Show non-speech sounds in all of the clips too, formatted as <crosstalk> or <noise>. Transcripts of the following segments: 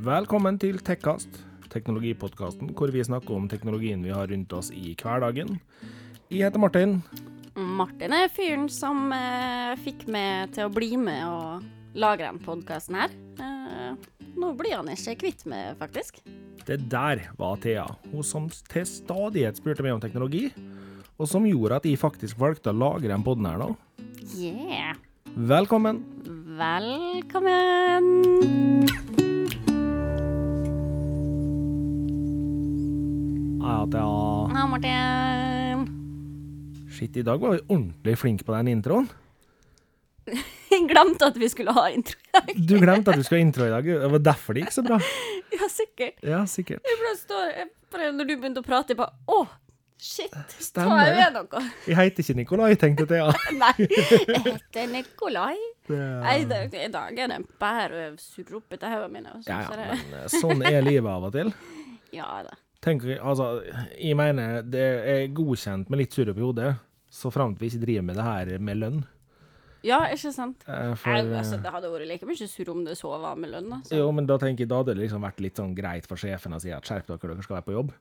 Velkommen til Tekkast, teknologipodkasten hvor vi snakker om teknologien vi har rundt oss i hverdagen. Jeg heter Martin. Martin er fyren som eh, fikk meg til å bli med og lage den podkasten her. Eh, nå blir han ikke kvitt meg, faktisk. Det der var Thea, hun som til stadighet spurte meg om teknologi, og som gjorde at jeg faktisk valgte å lage den podden her nå. Yeah. Velkommen. Velkommen. Ja, Thea. Ja, Martin. Shit, i dag var vi ordentlig flinke på den introen. Jeg <laughs> glemte at vi skulle ha intro i dag. Du glemte at du skulle ha intro i dag. Det var derfor det gikk så bra. <laughs> Ja, sikkert. Ja, sikkert. Jeg ble stå, jeg bare, når du begynte å prate, jeg bare Å, shit. Tar Stemmer jeg det. med noe? Jeg heter ikke Nikolai, tenkte Thea. <laughs> Nei. Jeg heter Nikolai. Det- Nei, i dag er det bare etter hodene mine. Ja, ja, men eh, sånn er livet av og til. ja da. Tenk, altså, jeg mener det er godkjent med litt surr oppi hodet, så framt vi ikke driver med det her med lønn. Ja, ikke sant? Eh, For, jeg, altså, det hadde vært like mye surr om det så var med lønn. Altså. jo, men da tenker jeg da hadde det liksom vært litt sånn greit for sjefen å si at skjerp dere, dere skal være på jobb.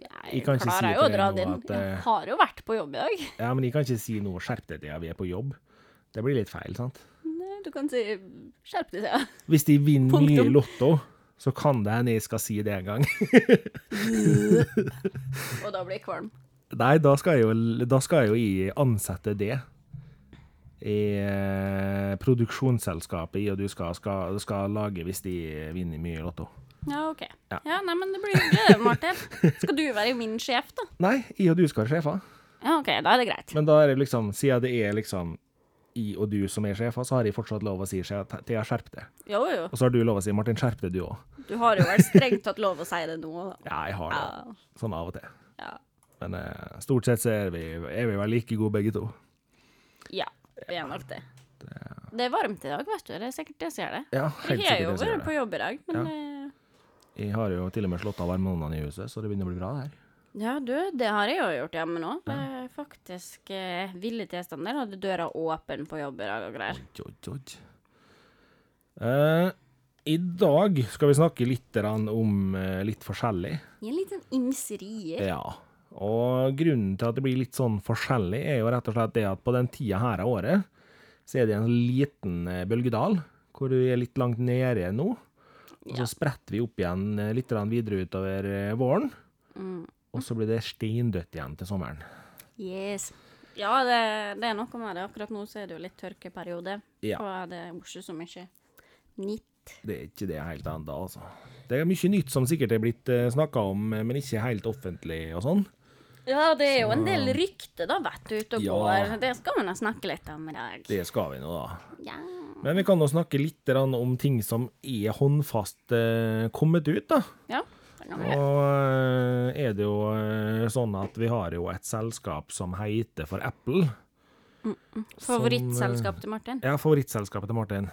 Jeg Jeg klarer jo å dra inn. at, eh, Jeg har jo vært på jobb i dag. Ja, men jeg kan ikke si noe skjerp deg, Thea, vi er på jobb. Det blir litt feil, sant? Nei, Du kan si skjerp deg, Thea'. Ja. Hvis de vinner mye i Lotto, så kan det hende jeg skal si det en gang. <laughs> Og da blir jeg kvalm. Nei, da skal jeg jo, da skal jeg jo ansette det i eh, produksjonsselskapet i og du skal, skal, skal lage hvis de vinner mye i Lotto. Ja, OK. Ja. Ja, nei, men det blir hyggelig, Martin. Skal du være min sjef, da? Nei, i og du skal være sjefer. Ja, OK, da er det greit. Men da er det liksom, siden det er liksom jeg og du som er sjefer, så har jeg fortsatt lov å si Thea, skjerp deg. Jo, jo. Og så har du lov å si Martin, skjerp deg, du òg. Du har jo vel strengt tatt lov å si det nå. da. Ja, jeg har det. Ja. Sånn av og til. Ja. Men uh, stort sett så er vi, er vi vel like gode begge to. ja. vi er nok det. Det er varmt i dag, vet du. Det er sikkert det som gjør det. Ja, helt Jeg har jo det vært på jobb i dag, men eh, Jeg har jo til og med slått av varmeovnene i huset, så det begynner å bli bra det her. Ja, du, det har jeg jo gjort hjemme nå. Er faktisk eh, ville tilstander. Hadde døra åpen på jobb i dag og greier. Oi, oi, oi. Eh, I dag skal vi snakke litt om eh, litt forskjellig. I en liten ymserier. Ja. Og grunnen til at det blir litt sånn forskjellig, er jo rett og slett det at på den tida her av året, så er det en liten eh, bølgedal, hvor vi er litt langt nede nå. Og så Ja. spretter vi opp igjen eh, litt videre utover eh, våren. Mm. Og så blir det steindødt igjen til sommeren. Yes. Ja, det, det er noe med det. Akkurat nå så er det jo litt tørkeperiode. Ja. Og det er ikke så mye nytt. Det er ikke det helt ennå, altså. Det er mye nytt som sikkert er blitt uh, snakka om, eh, men ikke helt offentlig og sånn. Ja, det er jo en del rykter, da, vet du, ute og Ja. går. Det skal vi nå snakke litt om i dag. Det skal vi nå, da. Ja. Men vi kan nå snakke litt om ting som er håndfast eh, kommet ut, da. ja. Og eh, er det jo eh, sånn at vi har jo et selskap som heter for Apple. Favorittselskapet til Martin? Ja, favorittselskapet til Martin.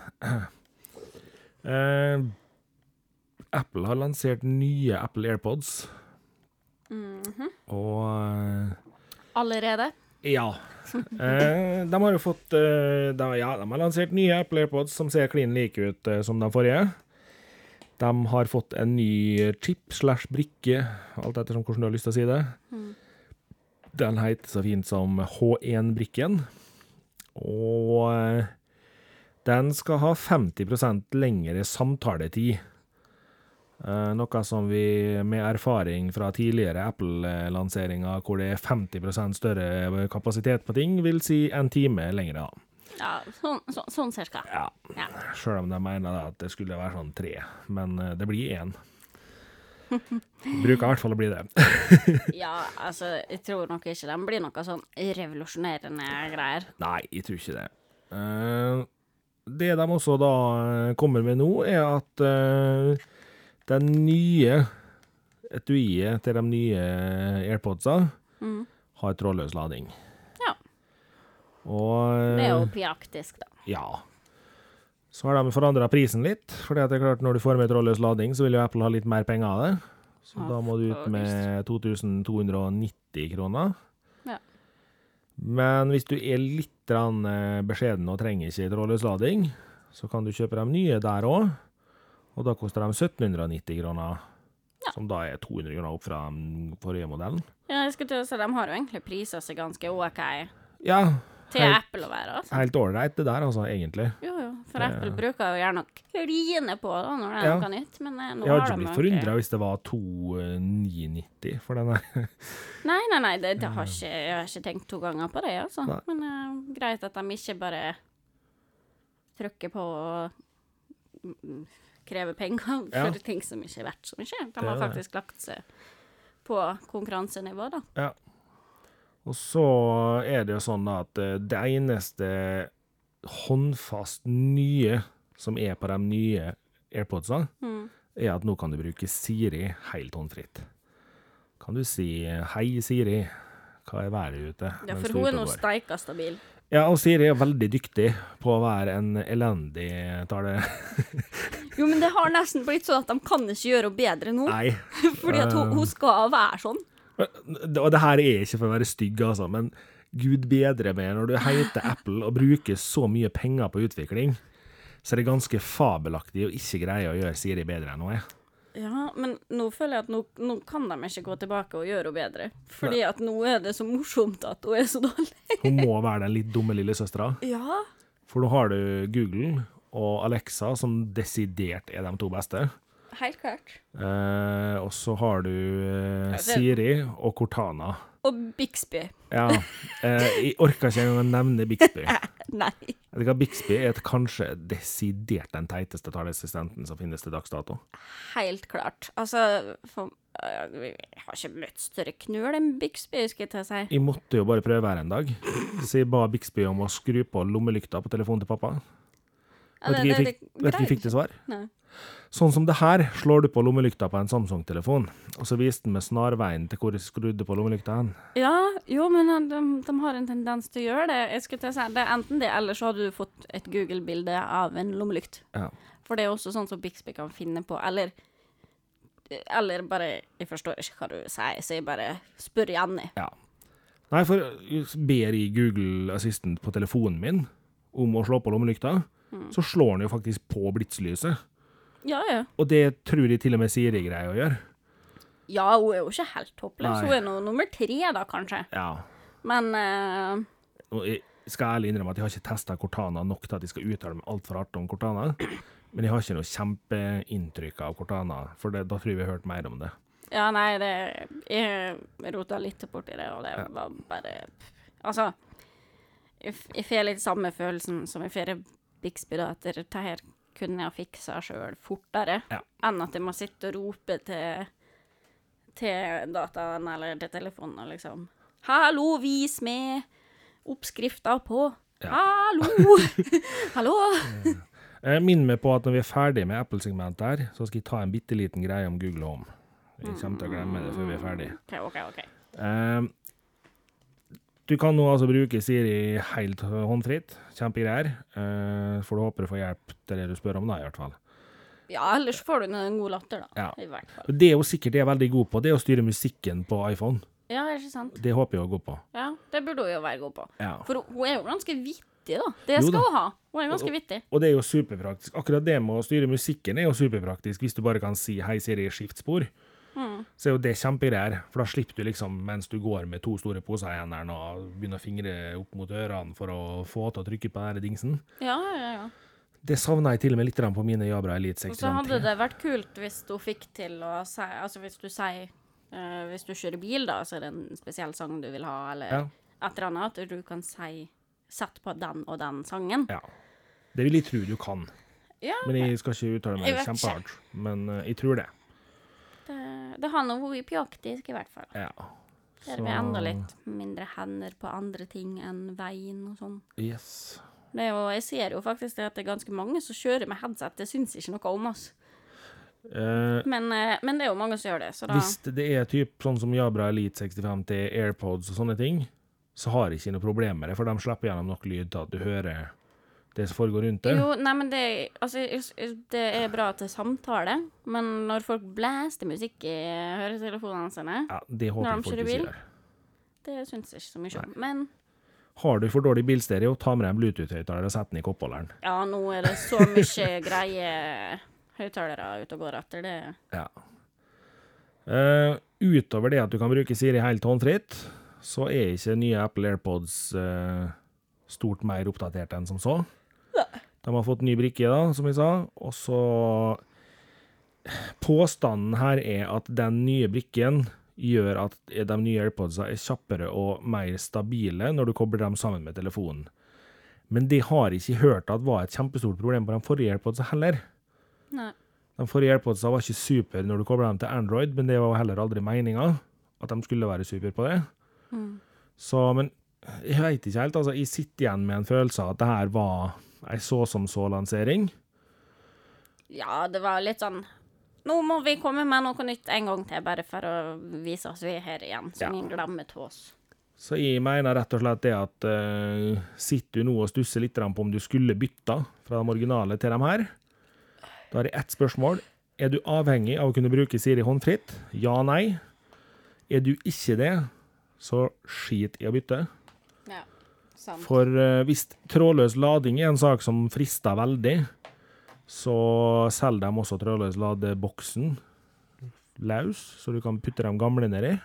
Uh, <clears throat> Apple har lansert nye Apple AirPods, Mhm. og eh, Allerede? Ja. Eh, de har jo fått eh, de, Ja, de har lansert nye Apple AirPods som ser klin like ut eh, som de forrige. De har fått en ny chip slash brikke, alt ettersom hvordan du har lyst til å si det. Den heter så fint som H1-brikken. Og eh, den skal ha 50% lengre samtaletid. Eh, noe som vi med erfaring fra tidligere Apple-lanseringer, hvor det er 50% større kapasitet på ting, vil si en time lengre. da. Ja, sånn, så, sånn cirka. Ja. Ja. Sjøl om de mener at det skulle være sånn tre, men eh, det blir én. Bruker i hvert fall å bli det. <laughs> Ja, altså, jeg tror nok ikke den blir noe sånn revolusjonerende greier. Nei, jeg tror ikke det. Uh, det de også da eh, kommer med nå, er at uh, den nye etuiet til de nye AirPodsa Mm. har trådløs lading. Og Det er jo piaktisk, da. Ja. Så har de forandra prisen litt, for det er klart når du får med trådløs lading, så vil jo Apple ha litt mer penger av det. Så Ja, da må du ut med 2290 kroner. Ja. Men hvis du er litt eh, beskjeden og trenger ikke trådløs lading, så kan du kjøpe de nye der òg. Og da koster de 1790 kroner, Ja. som da er 200 kroner opp fra den forrige modellen. Ja, jeg skulle til å si, De har jo egentlig priser seg ganske OK Ja, til Helt- Apple å være. altså. helt ålreit det der, altså, egentlig. Jo, jo, for Det- Apple bruker jo gjerne å kline på da, når det er Ja. noe nytt, men eh, nå Jeg hadde har ikke de blitt jo ikke- forundra hvis det var 2990 for den der. <laughs> Nei, nei, nei, det, det har ikke, jeg har ikke tenkt to ganger på det, altså. Nei. Men uh, greit at de ikke bare trykker på og krever penger <laughs> for Ja. ting som ikke er verdt så mye. De har faktisk lagt seg på konkurransenivå, da. Ja. Og så er det jo sånn at eh, det eneste håndfast nye som er på de nye AirPodsene, Mm. er at nå kan du bruke Siri helt håndfritt. Kan du si 'Hei, Siri', hva er været ute? Ja, for hun er nå steika stabil. Ja, og Siri er veldig dyktig på å være en elendig tale... <laughs> Jo, men det har nesten blitt sånn at de kan ikke gjøre henne bedre nå. Nei. <laughs> Fordi at hun, hun skal være sånn. Og det her er ikke for å være stygg, altså, men gud bedre meg når du heter Apple og bruker så mye penger på utvikling, så er det ganske fabelaktig å ikke greie å gjøre Siri bedre enn hun er. Ja, men nå føler jeg at nå, nå kan de ikke gå tilbake og gjøre henne bedre. Fordi at nå er det så morsomt at hun er så dårlig. Hun må være den litt dumme lillesøstera. Ja. For nå har du Google og Alexa, som desidert er de to beste. Helt klart. Eh, og så har du eh, Siri og Cortana. Og Bixby. Ja. Eh, jeg orker ikke engang å nevne Bixby. <laughs> Nei. Bixby er et kanskje desidert den teiteste taleassistenten som finnes til dags dato. Helt klart. Altså, for, jeg har ikke møtt større knøl enn Bixby, skal jeg til å si. Jeg måtte jo bare prøve her en dag, så jeg ba Bixby om å skru på lommelykta på telefonen til pappa. Ja, Vet du hva jeg fikk, vet du hva jeg fikk til svar? Nei. Sånn som det her slår du på lommelykta på en Samsung-telefon, og så viste den med snarveien til hvor jeg skrudde på lommelykta hen. Ja, jo, men de, de har en tendens til å gjøre det. Jeg skulle til å si, det er enten det, eller så har du fått et Google-bilde av en lommelykt. Ja. For det er også sånn som Bixby kan finne på. Eller Eller bare Jeg forstår ikke hva du sier, så jeg bare spør Jenny. ja. Nei, for jeg ber i Google Assistant på telefonen min om å slå på lommelykta, så slår den jo faktisk på blitslyset. Ja, ja. Og det tror jeg til og med Siri greier å gjøre. Ja, hun er jo ikke helt håpløs. Hun er nå nummer tre, da, kanskje. Ja. Men uh... Jeg skal ærlig innrømme at jeg har ikke testa Cortana nok til at jeg skal uttale meg altfor hardt om Cortana. Men jeg har ikke noe kjempeinntrykk av Cortana, for det, da tror jeg vi har hørt mer om det. Ja, nei, det Jeg rota litt borti det, og det var bare Altså, jeg, jeg får litt samme følelsen som jeg får Bixby, da, at dette her kunne jeg fiksa sjøl fortere Ja. enn at jeg må sitte og rope til til dataen eller til telefonen og liksom Hallo, vis meg oppskrifta på Ja. Hallo! <laughs> Hallo! Jeg Minn meg på at når vi er ferdig med Apple-segmentet her, så skal jeg ta en bitte liten greie om Google Home. Jeg kommer til å glemme det før vi er ferdig. OK, OK. ok. Eh, du kan nå altså bruke Siri helt håndfritt. Kjempegreier. Uh, får du håpe du får hjelp til det du spør om, da, i hvert fall. Ja, ellers får du en god latter, da. Ja. I hvert fall. Det hun sikkert er veldig god på, det er å styre musikken på iPhone. Ja, det er ikke sant? Det håper jeg hun er god på. Ja, det burde hun jo være god på. Ja. For hun- er jo ganske vittig, da. Det skal hun ha. Hun er ganske vittig. Og det er jo superpraktisk. Akkurat det med å styre musikken er jo superpraktisk, hvis du bare kan si 'hei, Siri, skift spor'. Mm. Så er jo det kjempegreier, for da slipper du liksom, mens du går med to store poser i hendene og begynner å fingre opp mot ørene for å få til å trykke på den dingsen. Ja, ja, ja. Det savner jeg til og med litt på mine Jabra Elite Og så hadde det vært kult hvis du fikk til å si Altså hvis du sier uh, Hvis du kjører bil, da, så er det en spesiell sang du vil ha, eller Ja. et eller annet, at du kan si Sett på den og den sangen. Ja. Det vil jeg tro du kan, Ja, men jeg skal ikke uttale meg kjempehardt. Men uh, jeg tror det. Det, det har nå vært pjaktisk, i hvert fall. Ja. Der vi enda litt mindre hender på andre ting enn veien og sånn. Yes. Det er jo, jeg ser jo faktisk at det er ganske mange som kjører med headset. Det syns ikke noe om oss. Uh, Men, eh, men det er jo mange som gjør det, så da Hvis det er typ sånn som Jabra Elite 65 til AirPods og sånne ting, så har jeg ikke noe problem med det, for de slipper gjennom nok lyd til at du hører det som foregår rundt det. Jo, nei, men det, altså, det er bra til samtale, men når folk blæster musikk i høretelefonene sine, Ja, det håper de folk ikke det syns jeg ikke så mye om. Men Har du for dårlig bilstereo, ta med deg en Bluetooth-høyttaler og sett den i koppholderen. ja, nå er det så mye <laughs> greie høyttalere ute og går etter det. Ja. Uh, utover det at du kan bruke Siri helt håndfritt, så er ikke nye Apple AirPods uh, stort mer oppdatert enn som så. De har fått ny brikke, da, som jeg sa, og så Påstanden her er at den nye brikken gjør at de nye AirPodsa er kjappere og mer stabile når du kobler dem sammen med telefonen. Men det har jeg ikke hørt at var et kjempestort problem på de forrige AirPodsa heller. Nei. De forrige AirPodsa var ikke super når du kobla dem til Android, men det var heller aldri meninga at de skulle være super på det. Mm. Så, men jeg veit ikke helt. altså, Jeg sitter igjen med en følelse av at det her var ei så som så-lansering. Ja, det var litt sånn Nå må vi komme med noe nytt en gang til, bare for å vise oss vi er her igjen. Så Ja. ingen glemmer til oss. Så jeg mener rett og slett det at uh, sitter du nå og stusser litt på om du skulle bytta fra de originale til de her, da er det ett spørsmål. Er du avhengig av å kunne bruke Siri håndfritt? Ja, nei. Er du ikke det, så skit i å bytte. Sant. For uh, hvis trådløs lading er en sak som frister veldig, så selger de også trådløs ladeboksen løs, så du kan putte de gamle nedi.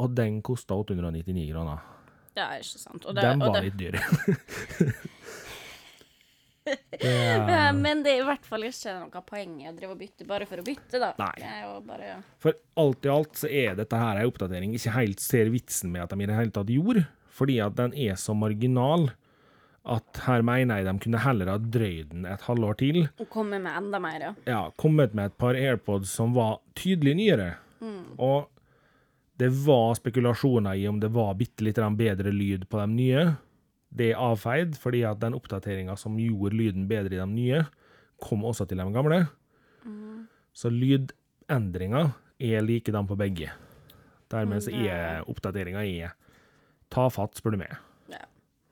Og den kosta 899 kroner. Det er ikke sant. Og det, Den og var det, litt dyr. <laughs> Ja, men det er i hvert fall ikke noe poeng i å drive og bytte bare for å bytte, da. Bare For alt i alt så er dette her ei oppdatering ikke helt ser vitsen med at de i det hele tatt gjorde, fordi at den er så marginal at her mener jeg de kunne heller ha drøyd den et halvår til. Og kommet med enda mer, ja. ja, kommet med et par AirPods som var tydelig nyere. Og det var spekulasjoner i om det var bitte litt bedre lyd på de nye. Det er avfeid, fordi at den oppdateringa som gjorde lyden bedre i de nye, kom også til de gamle. Så lydendringa er likedan på begge. Dermed så er oppdateringa er tafatt, spør du meg. ja.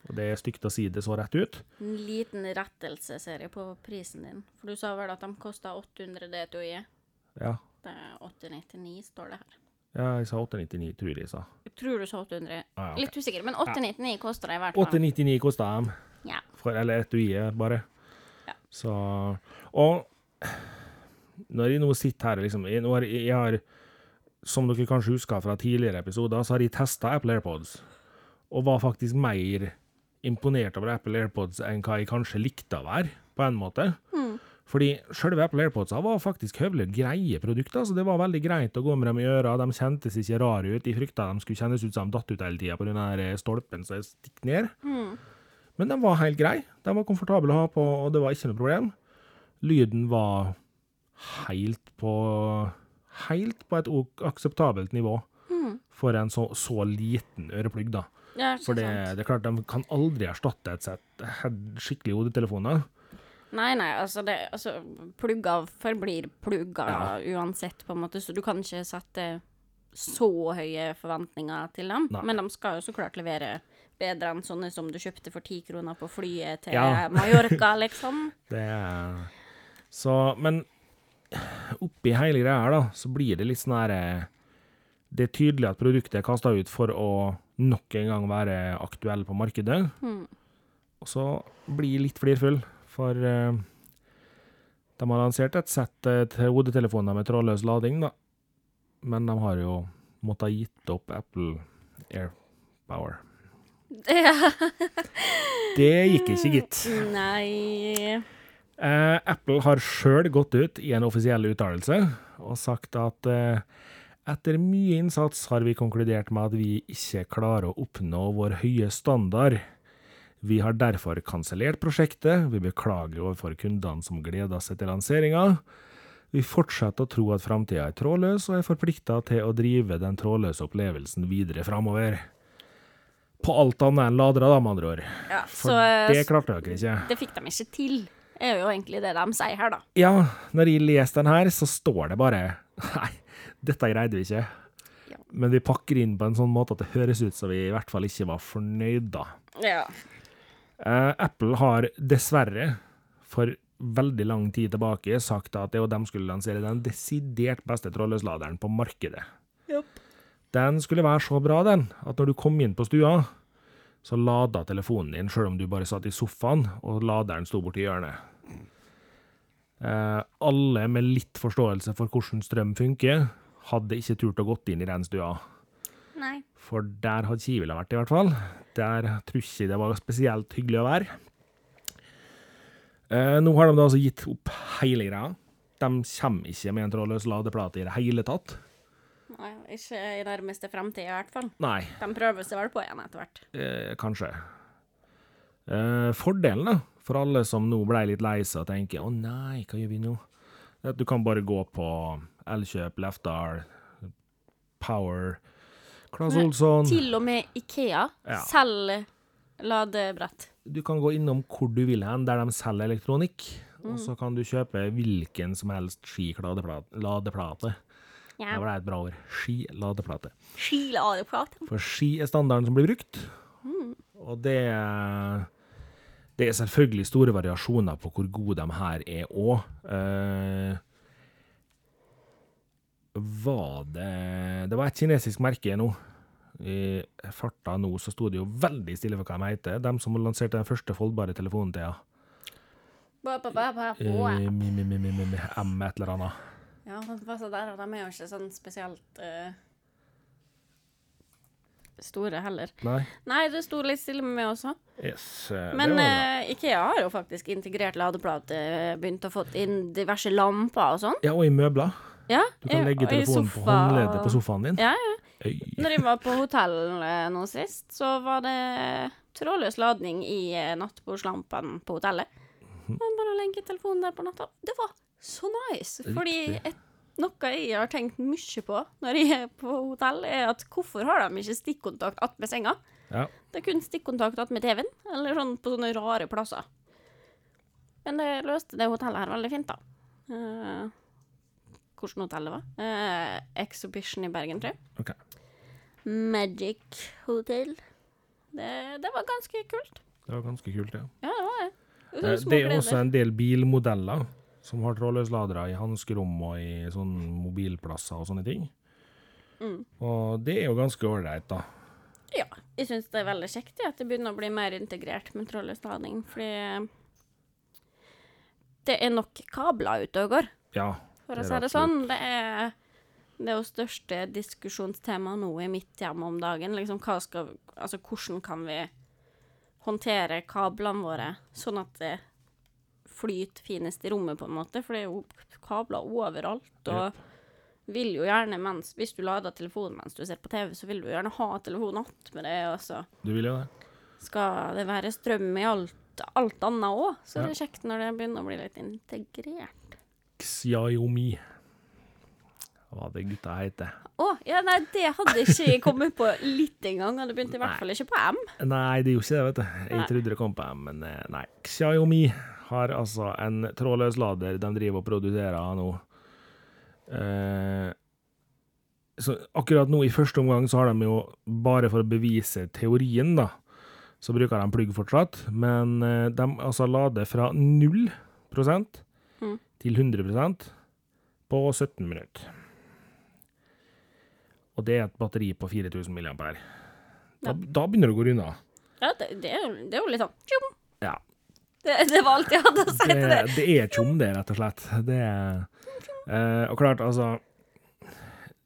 Og det er stygt å si det så rett ut. En liten rettelse, ser jeg, på prisen din. For du sa vel at de kosta 800 DTOI? Ja, Det er 899, står det her. ja jeg sa 899, tror jeg jeg sa. Jeg tror du sa 800. Ah, ja, ok. Litt usikker, men 899 koster det i hvert fall. 899 kosta de. Ja. For, eller etuiet, bare. Ja. Så Og når jeg nå sitter her liksom, jeg, jeg har, Som dere kanskje husker fra tidligere episoder, så har jeg testa Apple AirPods, og var faktisk mer imponert over Apple AirPods enn hva jeg kanskje likte å være, på en måte. Fordi selve Apple AirPods var faktisk høvelig greie produkter. så Det var veldig greit å gå med dem i øra. De kjentes ikke rare ut. Jeg frykta de skulle kjennes ut som de datt ut hele tida pga. stolpen som stikker ned. Men de var helt greie. De var komfortable å ha på, og det var ikke noe problem. Lyden var helt på Helt på et akseptabelt nivå for en så, så liten øreplugg, da. Ja, For det, det er klart, de kan aldri erstatte et sett skikkelig hodetelefoner. Nei, nei, altså, det, altså Plugger forblir plugger uansett, på en måte, så du kan ikke sette så høye forventninger til dem. Nei. Men de skal jo så klart levere bedre enn sånne som du kjøpte for ti kroner på flyet til Ja. <laughs> Mallorca, liksom. Det er Så, men oppi hele greia her, da, så blir det litt sånn her eh, Det er tydelig at produktet er kasta ut for å nok en gang være aktuell på markedet. Og så blir litt flirfull, for uh, de har lansert et sett til hodetelefoner med trådløs lading, da. Men de har jo måttet ha gitt opp Apple AirPower. Ja. Det gikk ikke, gitt. Nei Eh, Apple har sjøl gått ut i en offisiell uttalelse og sagt at eh, etter mye innsats har vi konkludert med at vi ikke klarer å oppnå vår høye standard. Vi har derfor kansellert prosjektet, vi beklager overfor kundene som gleder seg til lanseringa. Vi fortsetter å tro at framtida er trådløs, og er forplikta til å drive den trådløse opplevelsen videre framover. På alt annet enn ladere, da, med andre ord. ja, For Så det klarte dere ikke. det fikk de ikke til. Er jo egentlig det de sier her, da. Ja, når jeg leser den her, så står det bare <laughs> Nei, dette greide vi ikke. Ja. Men vi pakker inn på en sånn måte at det høres ut som vi i hvert fall ikke var fornøyd, da. Ja. Uh, Apple har dessverre for veldig lang tid tilbake sagt at det og de skulle lansere den desidert beste trådløsladeren på markedet. Den skulle være så bra, den, at når du kom inn på stua, så lada telefonen din, sjøl om du bare satt i sofaen og laderen sto borti hjørnet. Uh, alle med litt forståelse for hvordan strøm funker, hadde ikke turt å gått inn i den stua. Nei. For der hadde ikke jeg vært, i hvert fall. Der tror ikke det var spesielt hyggelig å være. Eh, nå har de da altså gitt opp hele greia. De kommer ikke med en trådløs ladeplate i det hele tatt. Nei, ikke i nærmeste fremtid, i hvert fall. Nei, De prøver seg vel på igjen etter hvert. eh, kanskje. Eh, fordelen da, for alle som nå ble litt lei seg og tenker 'Å nei, hva gjør vi nå?' at du kan bare gå på Elkjøp, Lefdal, Power, Claes Olsson Til og med Ikea Ja. selger ladebrett. Du kan gå innom hvor du vil hen, der de selger elektronikk. Mm. Og så kan du kjøpe hvilken som helst ski-ladeplate. Ja. Det var et bra ord. Ski-ladeplate. Skiladeplate. For ski er standarden som blir brukt. Mm. Og det Det er selvfølgelig store variasjoner på hvor gode de her er òg. Var det Det var et kinesisk merke nå. I farta nå så sto det jo veldig stille for hva de heter. De som lanserte den første foldbare telefonen til M et eller annet. Ja, men så der, de er jo ikke sånn spesielt uh, store heller. Nei. Nei, det sto litt stille med meg også. Yes, eh, Men eh, Ikea har jo faktisk integrert ladeplate, begynt å få inn diverse lamper og sånn. Ja, og i møbler. Ja, Du kan legge telefonen på håndleddet på sofaen din. Ja, ja. Øy. Når jeg var på hotell eh, nå sist, så var det trådløs ladning i eh, nattbordslampene på hotellet. Mhm. Og bare legge telefonen der på natta. Det var så nice! Fordi et, noe jeg har tenkt mye på når jeg er på hotell, er at hvorfor har de ikke stikkontakt attmed senga? Ja. Det er kun stikkontakt attmed TV-en, eller sånn på sånne rare plasser. Men det løste det hotellet her veldig fint, da. Uh, Hvilket hotell det var? Eh, Exhibition i Bergen, tror jeg. Okay. Magic Hotel. Det, det var ganske kult. Det var ganske kult, ja. Ja, det var det. Det, Eh, Det er også en del bilmodeller som har trådløsladere i hanskerom og i sånne mobilplasser og sånne ting. Mm. Og det er jo ganske ålreit, da. Ja, jeg syns det er veldig kjekt ja, at det begynner å bli mer integrert med trådløs lading, fordi det er nok kabler ute og går, Ja. For å si det sånn. Det er det er jo største diskusjonstema nå i mitt hjem om dagen. Liksom, hva skal, altså, hvordan kan vi håndtere kablene våre sånn at det flyter finest i rommet, på en måte? For det er jo kabler overalt. Og vil jo gjerne, mens, hvis du lader telefonen mens du ser på TV, så vil du gjerne ha telefonen attmed det. Også. Du vil jo det? skal det være strøm i alt, alt annet òg. Så Ja. det er kjekt når det begynner å bli litt integrert. Xiaomi. Hva det gutta heter. Å, ja, nei, det hadde ikke jeg kommet på litt engang. Og det begynte i hvert fall ikke på M. Nei, det gjorde ikke det, vet du. Jeg Nei. trodde det kom på M, men eh, nei. Xiaomi har altså en trådløs lader de driver og produserer nå. Eh, så akkurat nå i første omgang så har de jo, bare for å bevise teorien, da, så bruker de plugg fortsatt, men eh, de altså lader fra 0 Mm. Til 100% på 17 minutter. Og det er et batteri på 4000 mAh. Da, Ja. da begynner det å gå unna. Ja, det, det, er, jo, det er jo litt sånn tjom. Ja. Det, det var alt jeg hadde å si Det, til det. det er tjom, det, rett og slett. Det er eh, Og klart, altså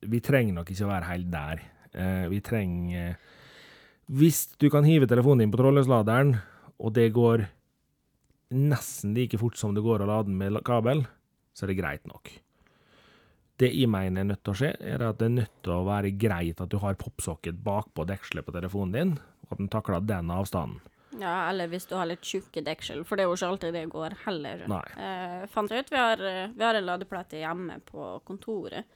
Vi trenger nok ikke å være helt der. Eh, vi trenger Hvis du kan hive telefonen din på trådløsladeren, og det går nesten like fort som det går å lade den med kabel, så er det greit nok. Det jeg mener er nødt til å skje, er at det er nødt til å være greit at du har popsocket bakpå dekselet på telefonen din, og at den takler den avstanden. Ja, eller hvis du har litt tjukke deksel, for det er jo ikke alltid det går heller. Nei. Eh, fant jeg ut, vi har, eh, vi har en ladeplate hjemme på kontoret,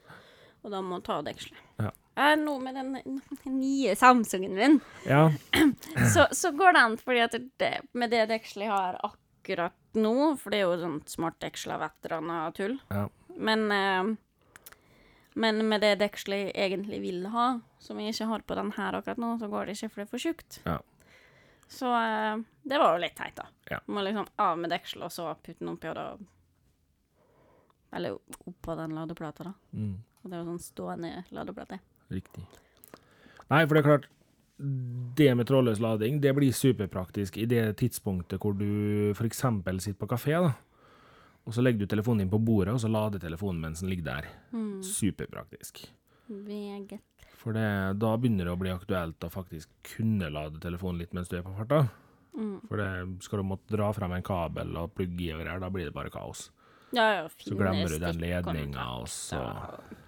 og da må ta dekselet. Ja. Eh, nå med den nye Samsungen min, Ja, <clears throat> så, så går det an, fordi at det, med det dekselet jeg har akkurat nå, for det er jo sånn smartdeksel av et eller annet tull, ja. men, eh, men med det dekselet jeg egentlig vil ha, som jeg ikke har på den her akkurat nå, så går det ikke, for det er for tjukt. Ja. Så eh, det var jo litt teit, da. Ja. Må liksom av med deksel, og så putte den oppi, og da Eller oppå den ladeplata, da. Mm. Og det er jo sånn stående ladeplate. Riktig. Nei, for det er klart Det med trådløs lading det blir superpraktisk i det tidspunktet hvor du f.eks. sitter på kafé da, Og så legger du telefonen din på bordet, og så lader telefonen mens den ligger der. Mm. Superpraktisk. Veget. For det, da begynner det å bli aktuelt å faktisk kunne lade telefonen litt mens du er på farta. Mm. For det, skal du måtte dra frem en kabel og plugge i og greier, da blir det bare kaos. Ja, ja, Så glemmer du den ledninga, og så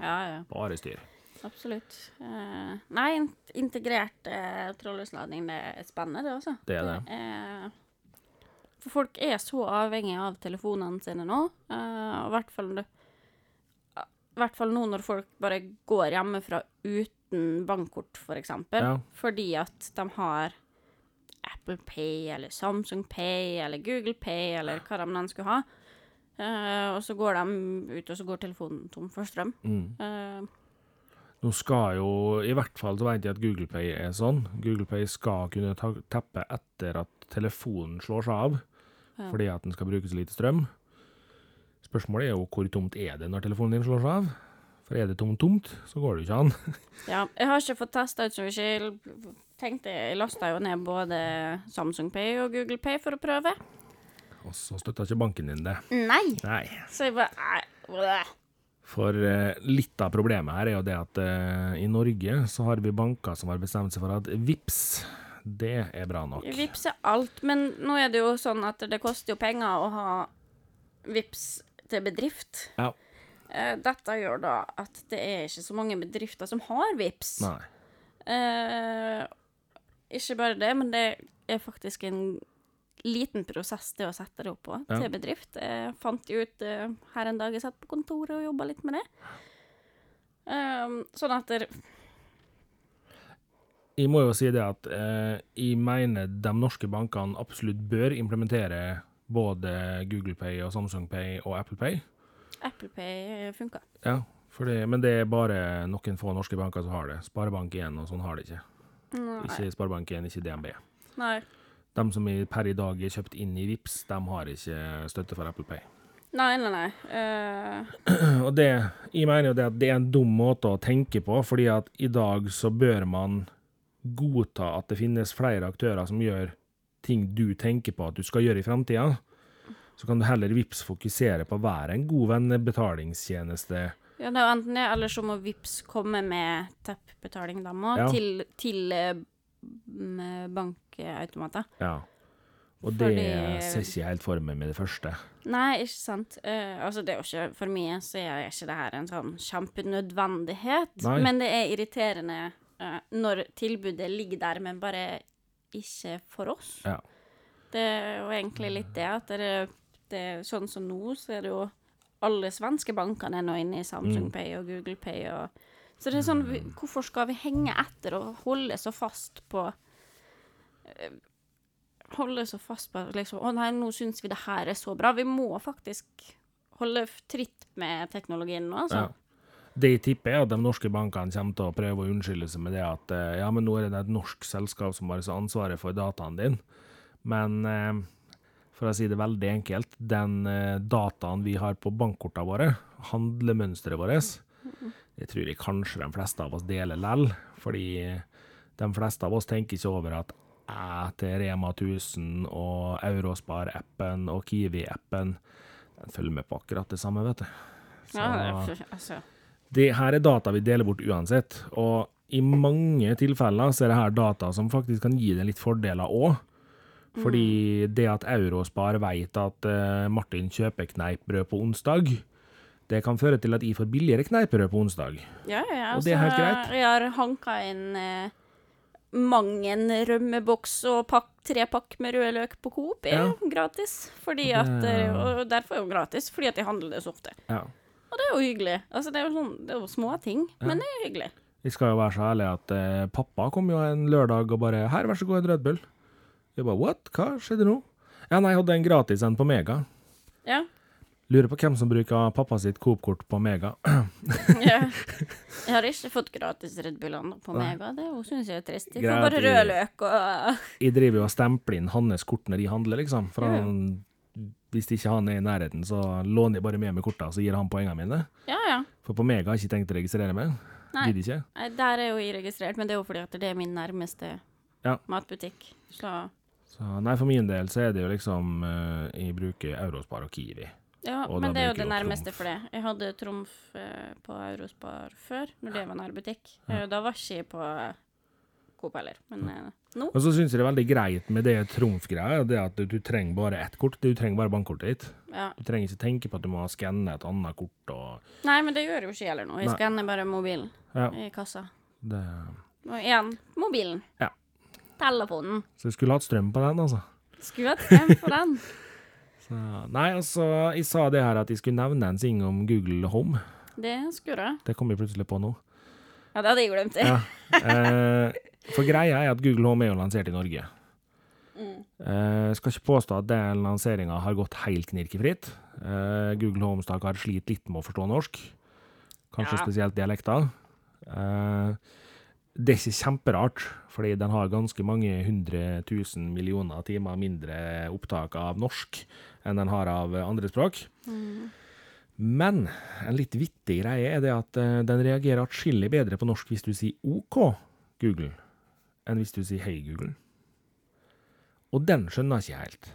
Ja, ja. bare styr. Absolutt. Uh, nei, integrert uh, trådløslading, det er spennende, det også. Det er det. Uh, for folk er så avhengige av telefonene sine nå. uh, og i hvert fall i hvert fall nå når folk bare går hjemmefra uten bankkort, for eksempel. Ja. Fordi at de har Apple Pay eller Samsung Pay eller Google Pay eller hva de nå skulle ha. Uh, og så går de ut, og så går telefonen tom for strøm. Mm. Eh, Nå skal jo, i hvert fall så vet jeg at Google Pay er sånn. Google Pay skal kunne ta, teppe etter at telefonen slår seg av, Ja. fordi at den skal bruke så lite strøm. Spørsmålet er jo hvor tomt er det når telefonen din slår seg av? For er det tomt-tomt, så går det jo ikke an. <laughs> Ja, jeg har ikke fått testa ut så mye. Tenkte jeg lasta jo ned både Samsung Pay og Google Pay for å prøve. Og så støtter ikke banken din det. Nei! Nei. Så jeg bare. For eh, litt av problemet her er jo det at eh, i Norge så har vi banker som har bestemt seg for at VIPS, det er bra nok. Vips er alt, men nå er det jo sånn at det koster jo penger å ha vips til bedrift. Ja. Eh, Dette gjør da at det er ikke så mange bedrifter som har vips. Nei. Eh, ikke bare det, men det er faktisk en liten prosess det å sette det opp på Ja. til bedrift. Jeg fant ut eh, her en dag jeg satt på kontoret og jobba litt med det. Um, sånn at der Jeg må jo si det at eh, jeg mener de norske bankene absolutt bør implementere både Google Pay og Samsung Pay og Apple Pay. Apple Pay funka. Ja, for det, men det er bare noen få norske banker som har det. Sparebank1 og sånn har det ikke. Nei. Ikke Sparebank1, ikke DNB. Nei. De som per i dag er kjøpt inn i VIPS, de har ikke støtte for Apple Pay. Nei, nei, nei. Uh... Og det, jeg mener jo det at det er en dum måte å tenke på, fordi at i dag så bør man godta at det finnes flere aktører som gjør ting du tenker på at du skal gjøre i framtida. Så kan du heller vips fokusere på å være en god vennebetalingstjeneste. ja, det er jo enten det, eller så må Vips komme med teppbetaling, da òg, Ja. til, til eh, m- Ja. Og det Fordi- ser ikke jeg helt for meg med det første. Nei, ikke sant. Uh, altså, det er jo ikke For meg så er ikke det her en sånn kjempenødvendighet. Nei. Men det er irriterende uh, når tilbudet ligger der, men bare ikke for oss. Ja. Det er jo egentlig litt det at det, det Sånn som nå, så er det jo alle svenske bankene er nå inne i Samsung Mm. Pay og Google Pay og Så det er sånn, hvorfor skal vi henge etter og holde så fast på Holde så fast på liksom Å nei, nå syns vi det her er så bra. Vi må faktisk holde tritt med teknologien nå, altså. Ja. Det jeg tipper, er at de norske bankene kommer til å prøve å unnskylde seg med det at eh, ja, men nå er det et norsk selskap som har ansvaret for dataen din. Men eh, for å si det veldig enkelt, den eh, dataen vi har på bankkortene våre, handlemønsteret vårt, det tror jeg kanskje de fleste av oss deler lell, fordi de fleste av oss tenker ikke over at til Rema 1000 og Eurospar-appen og Kiwi-appen, den følger med på akkurat det samme, vet du. Så- Ja, det altså. det her er data vi deler bort uansett, og i mange tilfeller så er det her data som faktisk kan gi deg litt fordeler òg. Fordi det at Eurospar vet at eh, Martin kjøper kneippbrød på onsdag, det kan føre til at jeg får billigere kneippbrød på onsdag. Ja, ja, Og det er helt altså, greit. Jeg har hanka inn eh, mang en rømmeboks og pakk, tre pakk med rød løk på Coop er Ja. gratis. Fordi at, og derfor er jo gratis, fordi at jeg handler det så ofte. Ja. Og det er jo hyggelig. Altså, det er jo sånn, det er jo små ting, men det er hyggelig. Vi skal jo være så ærlig at eh, pappa kom jo en lørdag og bare 'Her, vær så god, en Red Bull'. Vi bare 'What? Hva skjedde nå?' Ja, nei, jeg hadde en gratis en på Mega. Ja. Lurer på hvem som bruker pappa sitt Coop-kort på Mega. <clears throat> ja. <laughs> Jeg har ikke fått gratis Red Bull ennå på Mega. Det syns jeg er trist. Jeg får bare rød løk og Jeg driver jo og stempler inn hans kort når jeg handler, liksom. For han, hvis ikke han er i nærheten, så låner jeg bare med meg korta, så gir han poengene mine. Ja, ja. For på Mega har jeg ikke tenkt å registrere meg. Nei. Gidder ikke. Der er jo jeg registrert, men det er jo fordi at det er min nærmeste Ja. matbutikk. Så Så nei, for min del så er det jo liksom eh, Jeg bruker Eurospar og Kiwi. Ja, Og men det er jo det nærmeste Trumf. for det. Jeg hadde Trumf eh, på Eurospar før, når det var nærbutikk. Ja. Da var ikke jeg på eh, Coop heller. Men ja. nå Og så syns jeg det er veldig greit med det Tromf-greia, det at du, trenger bare ett kort. Du trenger bare bankkortet ditt. ja. Du trenger ikke tenke på at du må skanne et annet kort og Nei, men det gjør jo ikke heller nå. Jeg Nei. skanner bare mobilen i kassa. det Og igjen, mobilen. Ja. Telefonen. Så du skulle hatt strøm på den, altså. Skulle hatt strøm på den. <laughs> Så, nei, altså, jeg sa det her at jeg skulle nevne en ting om Google Home. Det skulle jeg. Det kom jeg plutselig på nå. Ja, det hadde jeg glemt. Ja. <laughs> Eh, for greia er at Google Home er jo lansert i Norge. Eh, skal ikke påstå at den lanseringa har gått helt knirkefritt. Eh, Google Home stakkar sliter litt med å forstå norsk. Kanskje Ja. spesielt dialekter. Eh, det er ikke kjemperart, fordi den har ganske mange hundre tusen millioner timer mindre opptak av norsk enn den har av andre språk. Men en litt vittig greie er det at eh, den reagerer atskillig bedre på norsk hvis du sier OK, Google, enn hvis du sier Hei, Google. Og den skjønner jeg ikke helt.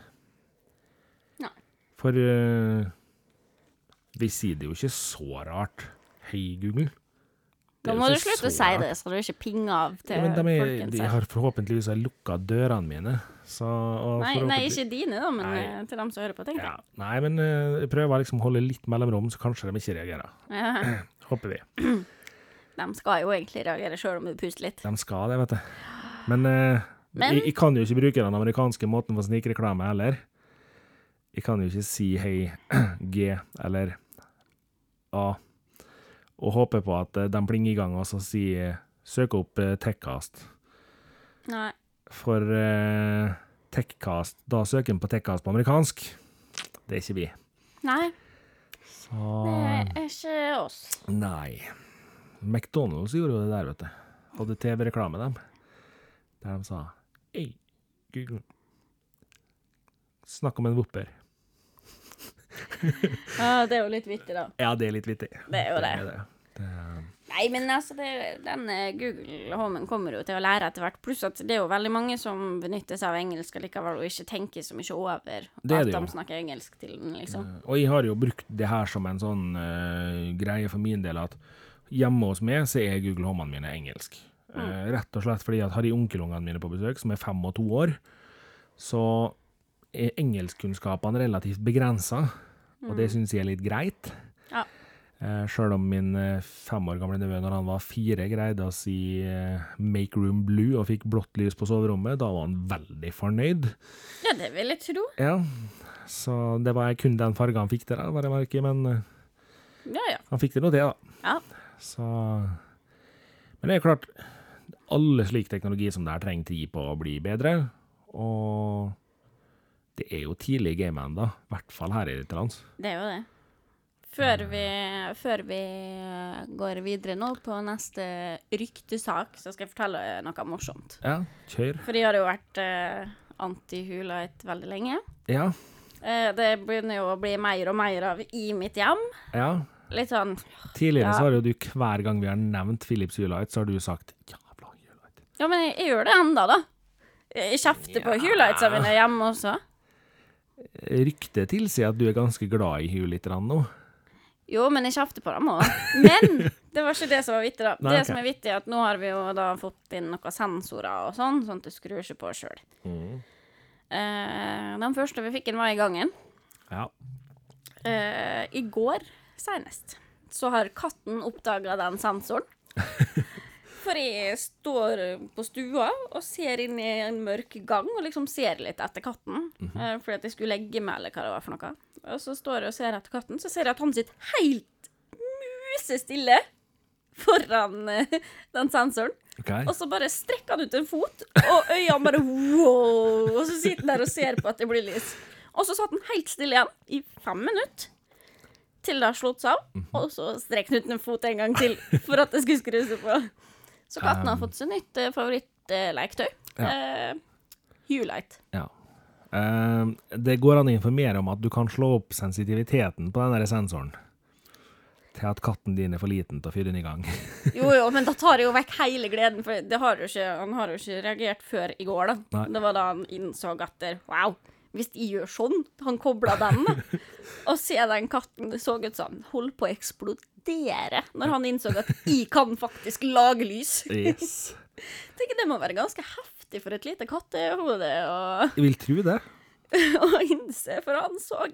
Nei. For uh, vi sier det jo ikke så rart. Hei, Google. Da må du slutte å si det, så du ikke pinger av til Ja, de, er, de har forhåpentligvis lukka dørene mine. Så, Nei, nei, ikke dine, da, men Nei. eh, til dem som hører på, tenker ja, jeg. Nei, men uh, jeg prøver liksom å holde litt mellomrom, så kanskje de ikke reagerer. Ja. <clears throat> Håper vi. <clears throat> De skal jo egentlig reagere sjøl om du puster litt. De skal det, vet du. Men, uh, Men- Jeg, jeg kan jo ikke bruke den amerikanske måten for snikreklame heller. Jeg kan jo ikke si hei, <clears throat> G eller A, og håper på at eh, de plinger i gang og så sier søk opp eh, Techcast. Nei. For eh, Techcast, da søker en på Techcast på amerikansk. Det er ikke vi. Nei, Så det er ikke oss. Nei. McDonald's gjorde jo det der, vet du. Hadde TV-reklame, dem. Der de sa Hey, Google. Snakk om en whopper. Ja, <laughs> det er jo litt vittig, da. Ja, det er litt vittig. Det er jo det. det. det er- Nei, men altså, det, den eh, Google Homen kommer jo til å lære etter hvert. Pluss at det er jo veldig mange som benytter seg av engelsk likevel, og ikke tenker så mye over Det er at de snakker engelsk til den, liksom. Og jeg har jo brukt det her som en sånn uh, greie for min del, at hjemme hos meg så er Google Homene mine engelsk. Eh, rett og slett fordi at har jeg onkelungene mine på besøk, som er fem og to år, så er engelskkunnskapene relativt begrensa, og det syns jeg er litt greit. Ja. Uh, Sjøl om min eh, fem år gamle nevø når han var fire, greide å si uh, 'make room blue' og fikk blått lys på soverommet, da var han veldig fornøyd. Ja, det vil jeg tro. Ja, så det var kun den fargen han fikk til, da, bare merke, men uh, Ja, ja. han fikk det nå til, da. Ja. Så Men det er klart, alle slik teknologi som det her trenger tid på å bli bedre, og det er jo tidlig i gamet ennå, i hvert fall her i lands. Det er jo det. Før vi, før vi eh, går videre nå på neste ryktesak, så skal jeg fortelle noe morsomt. Ja, kjør. For jeg har jo vært eh, anti-Hulite veldig lenge. Ja, Eh, det begynner jo å bli mer og mer av i mitt hjem. ja. Litt sånn Tidligere Ja. så har jo du hver gang vi har nevnt Philips Hulite, så har du sagt jævla Hulite'. Ja, men jeg, jeg gjør det enda, da. Jeg kjefter på Ja. Hulitesa mine hjemme også. Ryktet tilsier at du er ganske glad i Huliterne nå. Jo, men jeg kjefter på dem òg. Men det var ikke det som var vittig, da. Nei, det ok. som er vittig, er at nå har vi jo da fått inn noen sensorer og sånn, sånn at det skrur seg på sjøl. Mm. Eh, den første vi fikk inn, var i gangen. Ja. Eh, I går senest så har katten oppdaga den sensoren. <laughs> For jeg står på stua og ser inn i en mørk gang og liksom ser litt etter katten. eh, fordi at jeg skulle legge meg, eller hva det var for noe. Og så står jeg og ser etter katten, så ser jeg at han sitter helt musestille foran eh, den sensoren. Okay. Og så bare strekker han ut en fot, og øynene bare wow! Og så sitter han der og ser på at det blir lys. Og så satt han helt stille igjen i fem minutter. Til det har slått seg av. Og så strekte han ut en fot en gang til for at det skulle skru seg på. Så katten har fått seg nytt uh, favorittleketøy. Uh, Hulite. Ja. Eh, det går an å informere om at du kan slå opp sensitiviteten på den der sensoren. Til at katten din er for liten til å fyre den i gang. <laughs> Jo, jo, men da tar det jo vekk hele gleden, for det har ikke, han har jo ikke reagert før i går, da. Nei. Det var da han innså at der, wow, hvis de gjør sånn, han kobla dem, <laughs> og ser den katten det så ut som holdt på å eksplodere når han innså at jeg kan faktisk lage lys. Yes. <laughs> tenker det må være ganske heftig for et lite kattehode å, Jeg vil tro det. <laughs> å innse, for han så